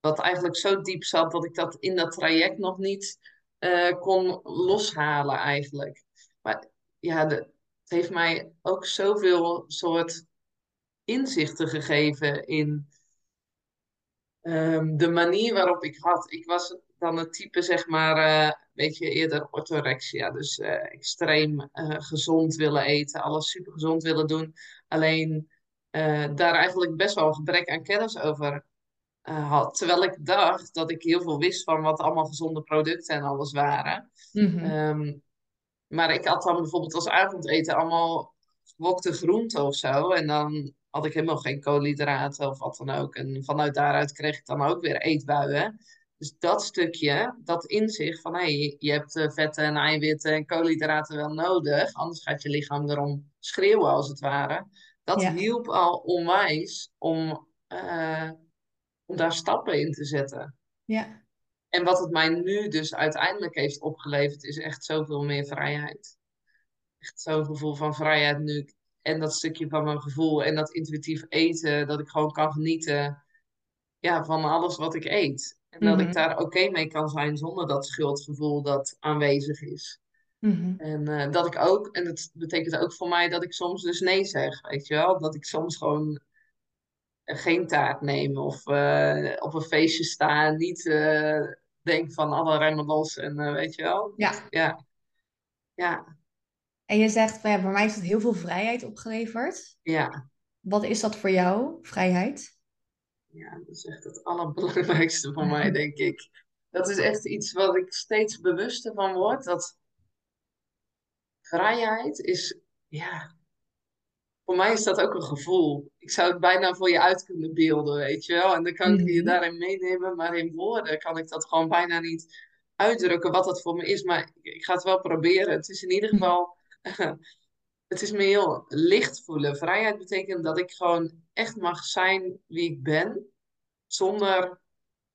wat eigenlijk zo diep zat dat ik dat in dat traject nog niet uh, kon loshalen eigenlijk. Maar ja, het heeft mij ook zoveel soort inzichten gegeven in um, de manier waarop ik had. Ik was dan het type, zeg maar, uh, weet je, eerder orthorexia. Dus uh, extreem gezond willen eten, alles super gezond willen doen. Alleen daar eigenlijk best wel een gebrek aan kennis over had. Terwijl ik dacht dat ik heel veel wist van wat allemaal gezonde producten en alles waren. Mhm. um, maar ik had dan bijvoorbeeld als avondeten allemaal gewokte groenten of zo. En dan had ik helemaal geen koolhydraten of wat dan ook. En vanuit daaruit kreeg ik dan ook weer eetbuien. Dus dat stukje, dat inzicht van hé, hey, je hebt eh, vetten en eiwitten en koolhydraten wel nodig, anders gaat je lichaam erom schreeuwen als het ware. Dat Ja. hielp al onwijs om, eh, om daar stappen in te zetten. Ja. En wat het mij nu dus uiteindelijk heeft opgeleverd, is echt zoveel meer vrijheid. Echt zo'n gevoel van vrijheid nu. En dat stukje van mijn gevoel en dat intuïtief eten, dat ik gewoon kan genieten ja, van alles wat ik eet. En dat Mhm. ik daar oké mee kan zijn zonder dat schuldgevoel dat aanwezig is. Mhm. En eh, dat ik ook, en dat betekent ook voor mij dat ik soms dus nee zeg, weet je wel. Dat ik soms gewoon geen taart neem of eh, op een feestje sta en niet eh, denk van alle remmen los en eh, weet je wel. Ja. Ja, ja, En je zegt van ja, voor mij heeft het heel veel vrijheid opgeleverd. ja. Wat is dat voor jou, vrijheid? Ja, dat is echt het allerbelangrijkste voor [laughs] mij, denk ik. Dat is echt iets wat ik steeds bewuster van word. Dat vrijheid is, ja, voor mij is dat ook een gevoel. Ik zou het bijna voor je uit kunnen beelden, weet je wel. En dan kan ik je Mhm. daarin meenemen, maar in woorden kan ik dat gewoon bijna niet uitdrukken wat dat voor me is. Maar ik, ik ga het wel proberen. Het is in ieder geval, [laughs] het is me heel licht voelen. Vrijheid betekent dat ik gewoon echt mag zijn wie ik ben, zonder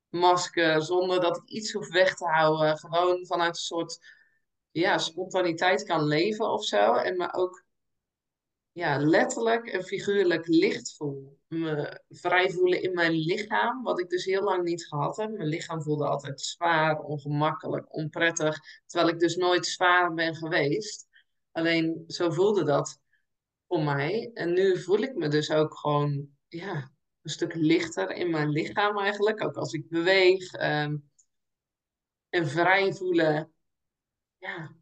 masker, zonder dat ik iets hoef weg te houden. Gewoon vanuit een soort ja, spontaniteit kan leven of zo. En me ook ja, letterlijk en figuurlijk licht voel. Me vrij voelen in mijn lichaam, wat ik dus heel lang niet gehad heb. Mijn lichaam voelde altijd zwaar, ongemakkelijk, onprettig. Terwijl ik dus nooit zwaar ben geweest. Alleen zo voelde dat voor mij. En nu voel ik me dus ook gewoon ja, een stuk lichter in mijn lichaam eigenlijk. Ook als ik beweeg. ehm, en vrij voelen. Ja,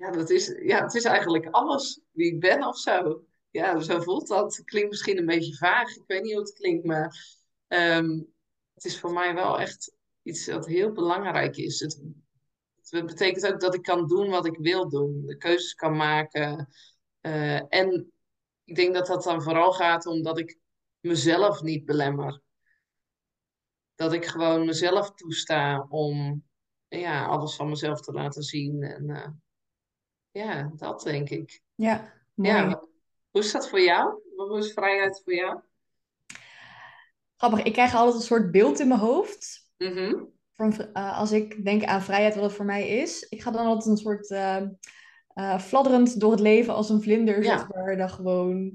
Ja, dat is, ja, het is eigenlijk alles wie ik ben of zo. Ja, zo voelt dat. Klinkt misschien een beetje vaag. Ik weet niet hoe het klinkt, maar ehm, het is voor mij wel echt iets dat heel belangrijk is. Het, het betekent ook dat ik kan doen wat ik wil doen. De keuzes kan maken. Eh, en ik denk dat dat dan vooral gaat omdat ik mezelf niet belemmer. Dat ik gewoon mezelf toesta om ja, alles van mezelf te laten zien. En eh, ja, dat denk ik. Ja, mooi. Ja, hoe is dat voor jou? Hoe is vrijheid voor jou? Grappig, ik krijg altijd een soort beeld in mijn hoofd. Mhm. Voor een v- eh, als ik denk aan vrijheid, wat het voor mij is. Ik ga dan altijd een soort eh, fladderend door het leven als een vlinder, Ja. maar. Dan gewoon,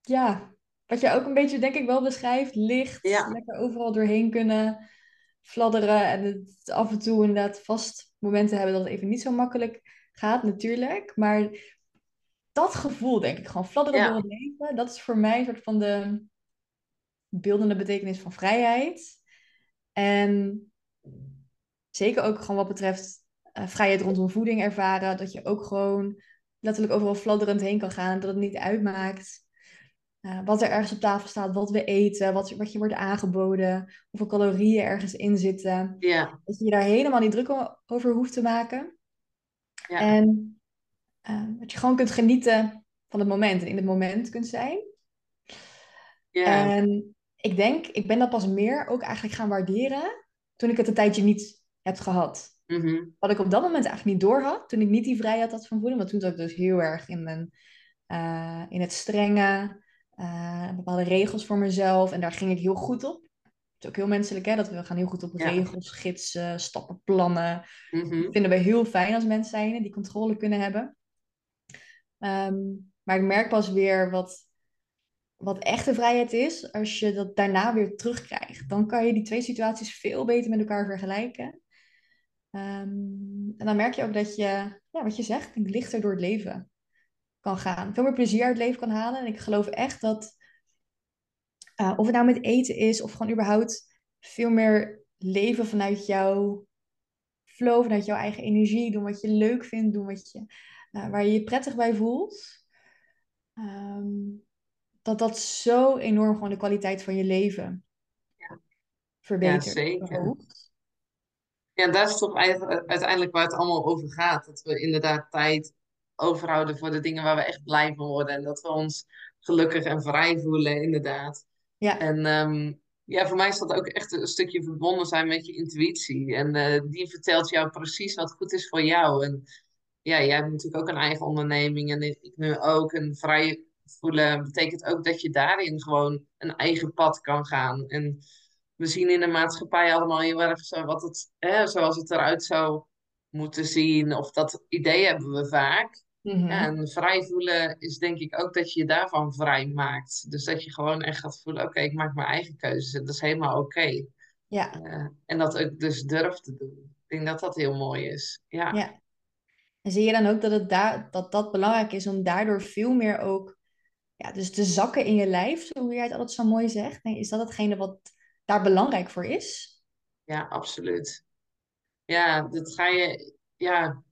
ja, wat je ook een beetje denk ik wel beschrijft. Licht, Ja. lekker overal doorheen kunnen fladderen. En het af en toe inderdaad vast momenten hebben dat het even niet zo makkelijk gaat, natuurlijk. Maar dat gevoel, denk ik, gewoon fladderen Ja. door het leven. Dat is voor mij een soort van de beeldende betekenis van vrijheid. En zeker ook gewoon wat betreft eh, vrijheid rondom voeding ervaren. Dat je ook gewoon letterlijk overal fladderend heen kan gaan. Dat het niet uitmaakt eh, wat er ergens op tafel staat, wat we eten, wat, wat je wordt aangeboden, hoeveel calorieën ergens in zitten. Ja, Dat je je daar helemaal niet druk over hoeft te maken. Ja, En eh, dat je gewoon kunt genieten van het moment en in het moment kunt zijn. ja, En ik denk, ik ben dat pas meer ook eigenlijk gaan waarderen toen ik het een tijdje niet heb gehad. Mhm. Wat ik op dat moment eigenlijk niet door had, toen ik niet die vrijheid had van voeding. Want toen zat ik dus heel erg in, mijn, eh, in het strenge, eh, bepaalde regels voor mezelf. En daar ging ik heel goed op. Het is ook heel menselijk, hè, dat we gaan heel goed op Ja. regels, gidsen, stappenplannen. Mhm. vinden we heel fijn als mens zijn, die controle kunnen hebben. Ehm, maar ik merk pas weer wat, wat echte vrijheid is als je dat daarna weer terugkrijgt. Dan kan je die twee situaties veel beter met elkaar vergelijken. Ehm, en dan merk je ook dat je, ja, wat je zegt, lichter door het leven kan gaan. Veel meer plezier uit het leven kan halen. En ik geloof echt dat, eh, of het nou met eten is of gewoon überhaupt veel meer leven vanuit jouw flow, vanuit jouw eigen energie. Doen wat je leuk vindt, doen wat je, uh, waar je je prettig bij voelt. Ehm, dat dat zo enorm gewoon de kwaliteit van je leven ja. verbetert. Ja, zeker. Ja, daar is toch uiteindelijk waar het allemaal over gaat. Dat we inderdaad tijd overhouden voor de dingen waar we echt blij van worden. En dat we ons gelukkig en vrij voelen, inderdaad. Ja. En ehm, ja, voor mij is dat ook echt een stukje verbonden zijn met je intuïtie. En uh, die vertelt jou precies wat goed is voor jou. En ja, jij hebt natuurlijk ook een eigen onderneming en ik nu ook. En vrij voelen betekent ook dat je daarin gewoon een eigen pad kan gaan. En we zien in de maatschappij allemaal heel erg zo wat het, hè, zoals het eruit zou moeten zien. Of dat idee hebben we vaak. Mhm. En vrij voelen is denk ik ook dat je je daarvan vrij maakt. Dus dat je gewoon echt gaat voelen, oké, ik maak mijn eigen keuzes. En dat is helemaal oké. Ja. Uh, en dat ik dus durf te doen. Ik denk dat dat heel mooi is. Ja. ja. En zie je dan ook dat, het daar, dat dat belangrijk is om daardoor veel meer ook... Ja, dus te zakken in je lijf, hoe jij het altijd zo mooi zegt. Is dat hetgene wat daar belangrijk voor is? Ja, absoluut. Ja, dat ga je... Ja,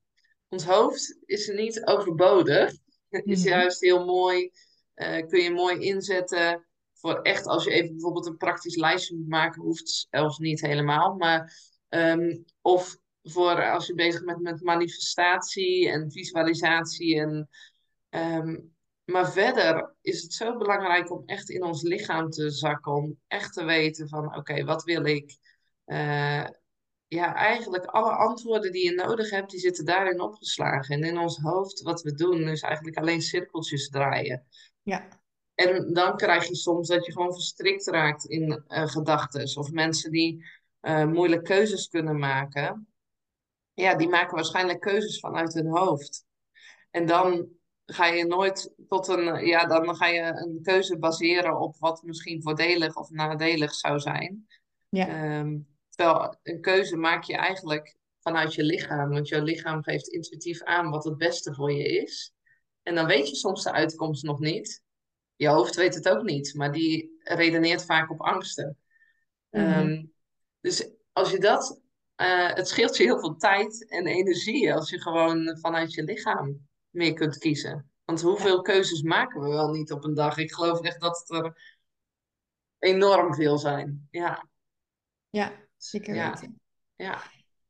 ons hoofd is er niet overbodig. Het is Mhm. juist heel mooi. eh, kun je mooi inzetten voor echt als je even bijvoorbeeld een praktisch lijstje moet maken, hoeft zelfs niet helemaal. Maar ehm, of voor als je bezig bent met manifestatie en visualisatie. En, ehm, maar verder is het zo belangrijk om echt in ons lichaam te zakken. Om echt te weten van oké, wat wil ik? Eh, ja, eigenlijk alle antwoorden die je nodig hebt, die zitten daarin opgeslagen. En in ons hoofd, wat we doen, is eigenlijk alleen cirkeltjes draaien. Ja. En dan krijg je soms dat je gewoon verstrikt raakt in uh, gedachten. Of mensen die uh, moeilijke keuzes kunnen maken. Ja, die maken waarschijnlijk keuzes vanuit hun hoofd. En dan ga je nooit tot een, ja, dan ga je een keuze baseren op wat misschien voordelig of nadelig zou zijn. Ja. Um, Terwijl een keuze maak je eigenlijk vanuit je lichaam. Want jouw lichaam geeft intuïtief aan wat het beste voor je is. En dan weet je soms de uitkomst nog niet. Je hoofd weet het ook niet, maar die redeneert vaak op angsten. Mhm. Um, dus als je dat, uh, het scheelt je heel veel tijd en energie als je gewoon vanuit je lichaam meer kunt kiezen. Want hoeveel keuzes maken we wel niet op een dag? Ik geloof echt dat het er enorm veel zijn. Ja. Ja, zeker Ja. Ja.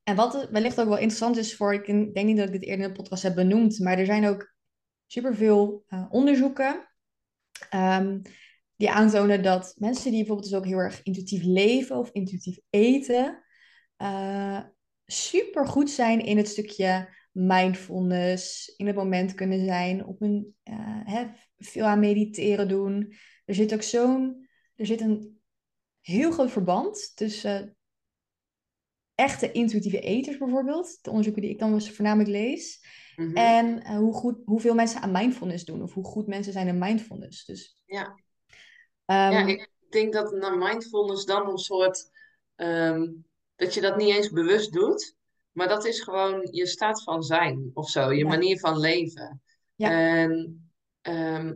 En wat wellicht ook wel interessant is voor, ik denk niet dat ik dit eerder in de podcast heb benoemd, maar er zijn ook superveel uh, onderzoeken um, die aantonen dat mensen die bijvoorbeeld dus ook heel erg intuïtief leven of intuïtief eten, uh, super goed zijn in het stukje mindfulness, in het moment kunnen zijn, op een, uh, hè, veel aan mediteren doen. Er zit ook zo'n, er zit een heel groot verband tussen echte intuïtieve eters bijvoorbeeld, de onderzoeken die ik dan voornamelijk lees, Mhm. en uh, hoe goed, hoeveel mensen aan mindfulness doen, of hoe goed mensen zijn in mindfulness. Dus, Ja. um, ja, ik denk dat mindfulness dan een soort, ehm, dat je dat niet eens bewust doet, maar dat is gewoon je staat van zijn of zo, je Ja. manier van leven. Ja. En ehm,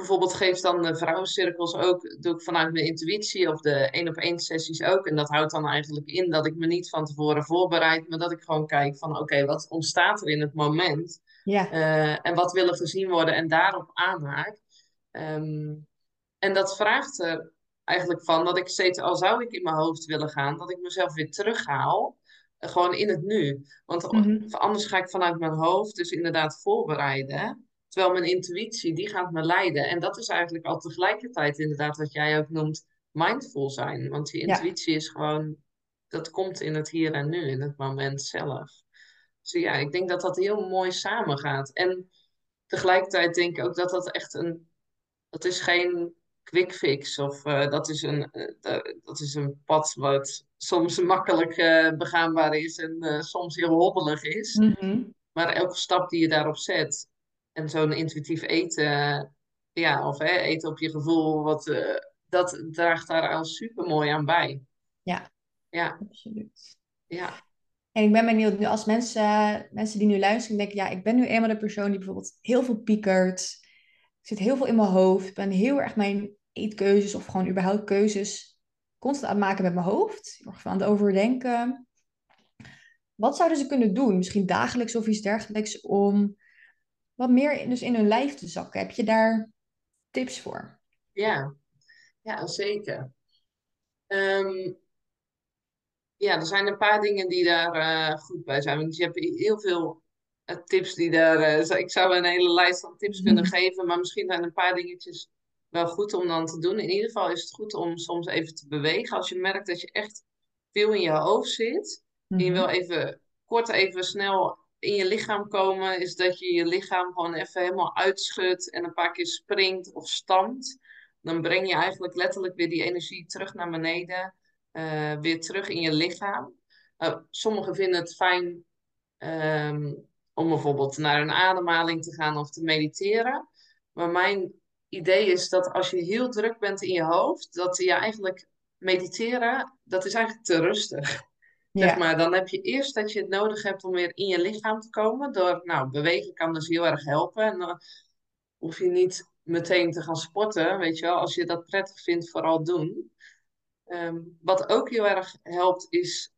bijvoorbeeld geef dan de vrouwencirkels ook, doe ik vanuit mijn intuïtie of de één op één sessies ook. En dat houdt dan eigenlijk in dat ik me niet van tevoren voorbereid, maar dat ik gewoon kijk van oké, wat ontstaat er in het moment? ja, Eh, en wat wil er gezien worden en daarop aanhaak. Ehm, en dat vraagt er eigenlijk van dat ik steeds, al zou ik in mijn hoofd willen gaan, dat ik mezelf weer terughaal. eh, gewoon in het nu. Want Mhm. anders ga ik vanuit mijn hoofd dus inderdaad voorbereiden. Terwijl mijn intuïtie, die gaat me leiden. En dat is eigenlijk al tegelijkertijd inderdaad wat jij ook noemt mindful zijn. Want je Ja. intuïtie is gewoon, dat komt in het hier en nu, in het moment zelf. Dus ja, ik denk dat dat heel mooi samengaat. En tegelijkertijd denk ik ook dat dat echt een, dat is geen quick fix. Of eh, dat, is een, eh, da- dat is een pad wat soms [laughs] makkelijk eh, begaanbaar is en soms heel hobbelig is. Mhm. Maar elke stap die je daarop zet, en zo'n intuïtief eten, ja, of hè, eten op je gevoel, wat, eh, dat draagt daar al super mooi aan bij. Ja. Ja, absoluut. ja, En ik ben benieuwd, nu als mensen, mensen die nu luisteren, denken, ja, ik ben nu eenmaal de persoon die bijvoorbeeld heel veel piekert. Ik zit heel veel in mijn hoofd. Ik ben heel erg mijn eetkeuzes of gewoon überhaupt keuzes constant aan het maken met mijn hoofd. Heel erg aan het overdenken. Wat zouden ze kunnen doen? Misschien dagelijks of iets dergelijks om wat meer in, dus in hun lijf te zakken. Heb je daar tips voor? Ja, ja zeker. Ehm, ja, er zijn een paar dingen die daar eh, goed bij zijn. Want je hebt heel veel uh, tips die daar. Uh, ik zou een hele lijst van tips [laughs] kunnen geven, maar misschien zijn een paar dingetjes wel goed om dan te doen. In ieder geval is het goed om soms even te bewegen. Als je merkt dat je echt veel in je hoofd zit. En je wil even kort even snel in je lichaam komen, is dat je je lichaam gewoon even helemaal uitschudt en een paar keer springt of stampt. Dan breng je eigenlijk letterlijk weer die energie terug naar beneden, uh, weer terug in je lichaam. Uh, sommigen vinden het fijn um, om bijvoorbeeld naar een ademhaling te gaan of te mediteren. Maar mijn idee is dat als je heel druk bent in je hoofd, dat je eigenlijk mediteren, dat is eigenlijk te rustig. Ja. Zeg maar, dan heb je eerst dat je het nodig hebt om weer in je lichaam te komen. Door, nou, bewegen kan dus heel erg helpen. En dan hoef je niet meteen te gaan sporten, weet je wel. Als je dat prettig vindt, vooral doen. Ehm, wat ook heel erg helpt, is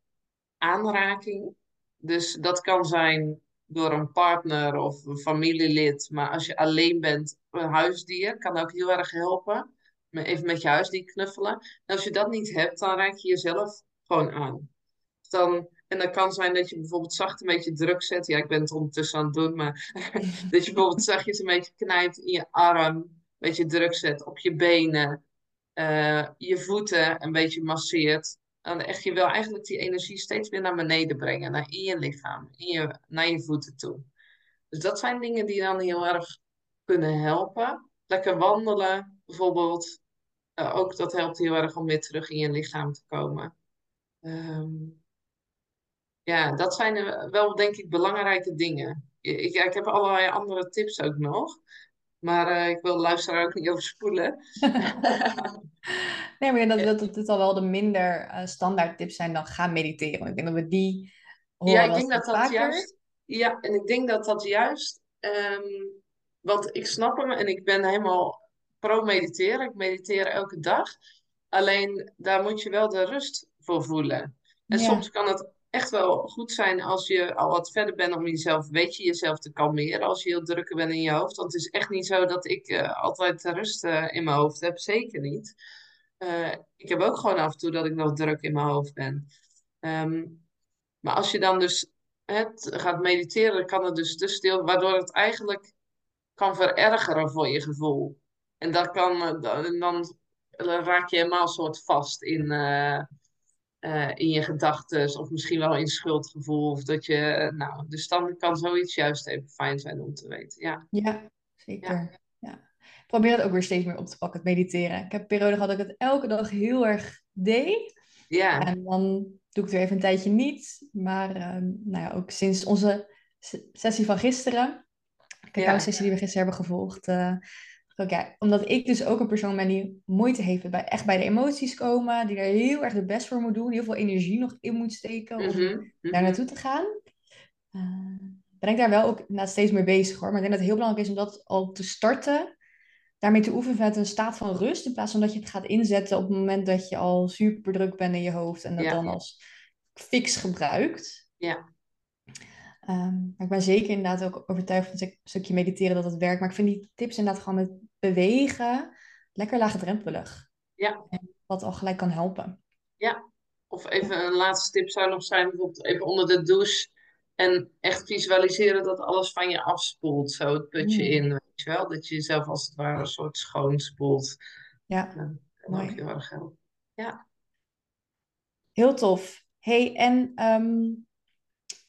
aanraking. Dus dat kan zijn door een partner of een familielid. Maar als je alleen bent, een huisdier kan ook heel erg helpen. Even met je huisdier knuffelen. En als je dat niet hebt, dan raak je jezelf gewoon aan dan, en dat kan zijn dat je bijvoorbeeld zacht een beetje druk zet. Ja, ik ben het ondertussen aan het doen, maar [laughs] dat je bijvoorbeeld zachtjes een beetje knijpt in je arm, een beetje druk zet op je benen, uh, je voeten een beetje masseert. Dan echt, je wil eigenlijk die energie steeds weer naar beneden brengen, naar in je lichaam, in je, naar je voeten toe. Dus dat zijn dingen die dan heel erg kunnen helpen. Lekker wandelen bijvoorbeeld. Uh, ook dat helpt heel erg om weer terug in je lichaam te komen. Um, ja, dat zijn wel denk ik belangrijke dingen. Ik, ik heb allerlei andere tips ook nog. Maar uh, ik wil de luisteraar ook niet [laughs] overspoelen. nee, maar dat, dat, dat dit al wel de minder standaard tips zijn dan gaan mediteren. Ik denk dat we die Ja, ik denk dat dat juist... Ja, en ik denk dat dat juist... Um, want ik snap hem en ik ben helemaal pro-mediteren. Ik mediteer elke dag. Alleen daar moet je wel de rust voor voelen. En soms kan het echt wel goed zijn als je al wat verder bent om jezelf, weet je, jezelf te kalmeren als je heel druk bent in je hoofd. Want het is echt niet zo dat ik uh, altijd rust uh, in mijn hoofd heb, zeker niet. Uh, ik heb ook gewoon af en toe dat ik nog druk in mijn hoofd ben. Um, maar als je dan dus het gaat mediteren, kan het dus te stil, waardoor het eigenlijk kan verergeren voor je gevoel. En dat kan, dan, dan raak je helemaal soort vast in uh, in je gedachten, of misschien wel in schuldgevoel. Of dat je, nou, dus dan kan zoiets juist even fijn zijn om te weten. Ja, ja zeker. Ja. probeer het ook weer steeds meer op te pakken, het mediteren. Ik heb een periode gehad dat ik het elke dag heel erg deed. Ja. En dan doe ik het weer even een tijdje niet. Maar uh, nou ja, ook sinds onze sessie van gisteren, de cacao-sessie die we gisteren hebben gevolgd, uh, Oké, omdat ik dus ook een persoon ben die moeite heeft bij echt bij de emoties komen, die er heel erg de best voor moet doen, heel veel energie nog in moet steken om mm -hmm. daar naartoe te gaan. Uh, ben ik daar wel ook steeds mee bezig hoor. Maar ik denk dat het heel belangrijk is om dat al te starten, daarmee te oefenen vanuit een staat van rust, in plaats van dat je het gaat inzetten op het moment dat je al super druk bent in je hoofd en dat dan als fix gebruikt. Ja. Um, maar ik ben zeker inderdaad ook overtuigd van een stukje mediteren dat het werkt. Maar ik vind die tips inderdaad gewoon met bewegen lekker laagdrempelig. Ja. wat al gelijk kan helpen. Ja. Of even een laatste tip zou nog zijn, bijvoorbeeld even onder de douche. En echt visualiseren dat alles van je afspoelt. Zo het putje mm. in, weet je wel. Dat je jezelf als het ware een soort schoonspoelt. Ja, ja dat ook heel erg helpen. Ja. Heel tof. hey, en um,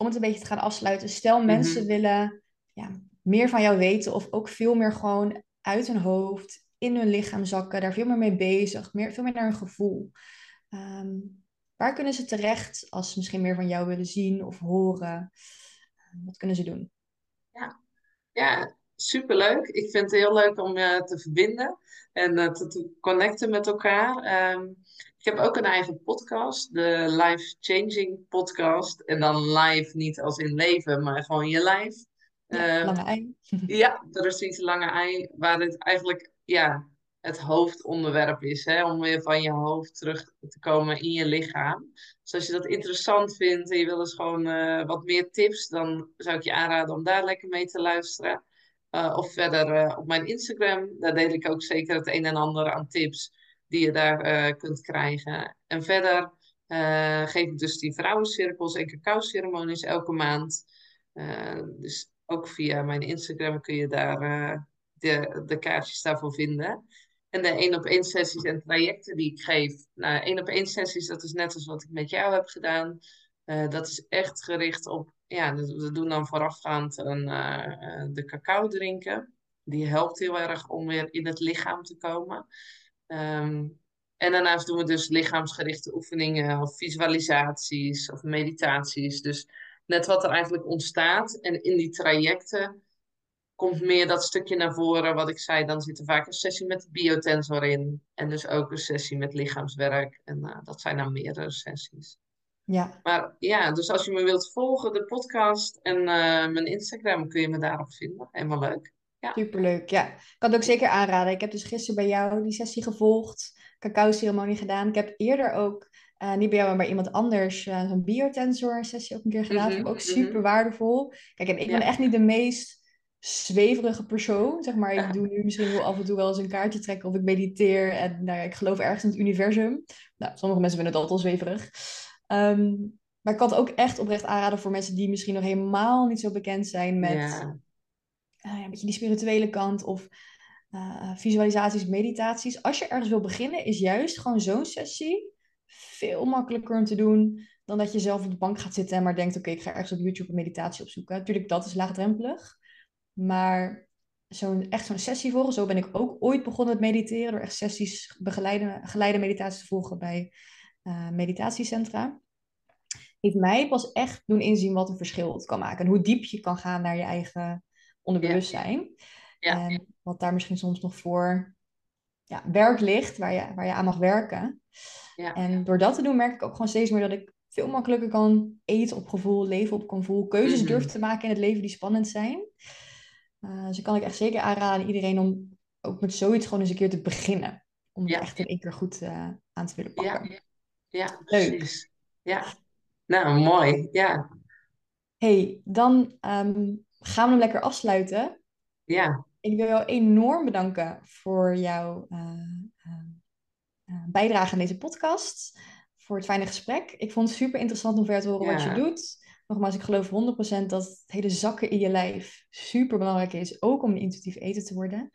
om het een beetje te gaan afsluiten. Stel mensen mhm. willen ja, meer van jou weten of ook veel meer gewoon uit hun hoofd, in hun lichaam zakken, daar veel meer mee bezig, meer, veel meer naar hun gevoel. Ehm, waar kunnen ze terecht als ze misschien meer van jou willen zien of horen? Wat kunnen ze doen? Ja, ja superleuk. Ik vind het heel leuk om je te verbinden en uh, te, te, connecten met elkaar. Um, ik heb ook een eigen podcast, de Life Changing Podcast. En dan live niet als in leven, maar gewoon je live. Ja, uh, lange ei. [laughs] ja, de Russische lange ei, waar het eigenlijk, ja, het hoofdonderwerp is. Hè? Om weer van je hoofd terug te komen in je lichaam. Dus als je dat interessant vindt en je wil eens gewoon uh, wat meer tips, dan zou ik je aanraden om daar lekker mee te luisteren. Uh, of verder uh, op mijn Instagram, daar deel ik ook zeker het een en ander aan tips die je daar kunt krijgen. En verder geef ik dus die vrouwencirkels en cacao-ceremonies elke maand. dus ook via mijn Instagram kun je daar de, de kaartjes daarvoor vinden. En de één op één sessies en trajecten die ik geef. Nou, één op één sessies, dat is net als wat ik met jou heb gedaan. Dat is echt gericht op, ja, we doen dan voorafgaand een, uh, de cacao drinken. Die helpt heel erg om weer in het lichaam te komen. Um, en daarnaast doen we dus lichaamsgerichte oefeningen of visualisaties of meditaties. Dus net wat er eigenlijk ontstaat. En in die trajecten komt meer dat stukje naar voren wat ik zei. Dan zit er vaak een sessie met biotensor in. En dus ook een sessie met lichaamswerk. En uh, dat zijn dan meerdere sessies. Ja. Maar ja, dus als je me wilt volgen, de podcast en uh, mijn Instagram kun je me daarop vinden. Helemaal leuk. Ja. Superleuk, ja. Ik kan het ook zeker aanraden. Ik heb dus gisteren bij jou die sessie gevolgd. Cacao-ceremonie gedaan. Ik heb eerder ook, uh, niet bij jou, maar bij iemand anders, uh, zo'n biotensor sessie ook een keer gedaan. Mm -hmm, ook super mm -hmm. waardevol. Kijk, en ik ja. ben echt niet de meest zweverige persoon. Zeg maar, ik doe nu misschien wel af en toe wel eens een kaartje trekken of ik mediteer. En nou ja, ik geloof ergens in het universum. Nou, sommige mensen vinden het altijd al zweverig. Um, maar ik kan het ook echt oprecht aanraden voor mensen die misschien nog helemaal niet zo bekend zijn met Ja. uh, een beetje die spirituele kant of uh, visualisaties, meditaties. Als je ergens wil beginnen, is juist gewoon zo'n sessie veel makkelijker om te doen dan dat je zelf op de bank gaat zitten en maar denkt, oké, ik ga ergens op YouTube een meditatie opzoeken. Natuurlijk, dat is laagdrempelig. Maar zo'n, echt zo'n sessie volgen, zo ben ik ook ooit begonnen met mediteren, door echt sessies begeleide, geleide meditaties te volgen bij uh, meditatiecentra. Heeft mij pas echt doen inzien wat een verschil het kan maken. En hoe diep je kan gaan naar je eigen onderbewustzijn. Ja. En wat daar misschien soms nog voor ja, werk ligt, waar je, waar je aan mag werken. Ja. En door dat te doen merk ik ook gewoon steeds meer dat ik veel makkelijker kan eten op gevoel, leven op gevoel, keuzes Mhm. durf te maken in het leven die spannend zijn. Uh, dus dan kan ik echt zeker aanraden aan iedereen om ook met zoiets gewoon eens een keer te beginnen. Om Ja. het echt in één keer goed uh, aan te willen Ja, pakken. ja, Leuk. precies. Ja, nou mooi. Ja, hey, dan ehm, gaan we hem lekker afsluiten. ja, Ik wil jou enorm bedanken voor jouw uh, uh, uh, bijdrage aan deze podcast. Voor het fijne gesprek. Ik vond het super interessant om verder te horen wat je doet. Nogmaals, ik geloof 100% dat het hele zakken in je lijf super belangrijk is. Ook om een intuïtief eten te worden.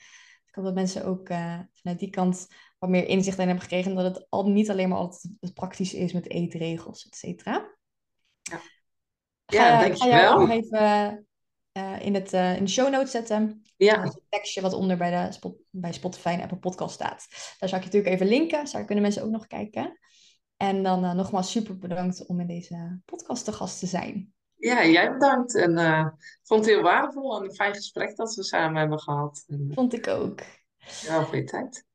Ik hoop dat mensen ook uh, vanuit die kant wat meer inzicht in hebben gekregen. Dat het al, niet alleen maar altijd het praktische is met eetregels, et cetera. Ja. Ja, ga, dankjewel. nog even uh, in, het, uh, in de show notes zetten. ja, een tekstje wat onder bij, de Spot, bij Spotify en Apple Podcast staat. Daar zou ik je natuurlijk even linken. Daar kunnen mensen ook nog kijken. En dan uh, nogmaals super bedankt om in deze podcast te gast te zijn. ja, jij bedankt. En eh, ik vond het heel waardevol en een fijn gesprek dat we samen hebben gehad. En, Vond ik ook. wel voor je tijd.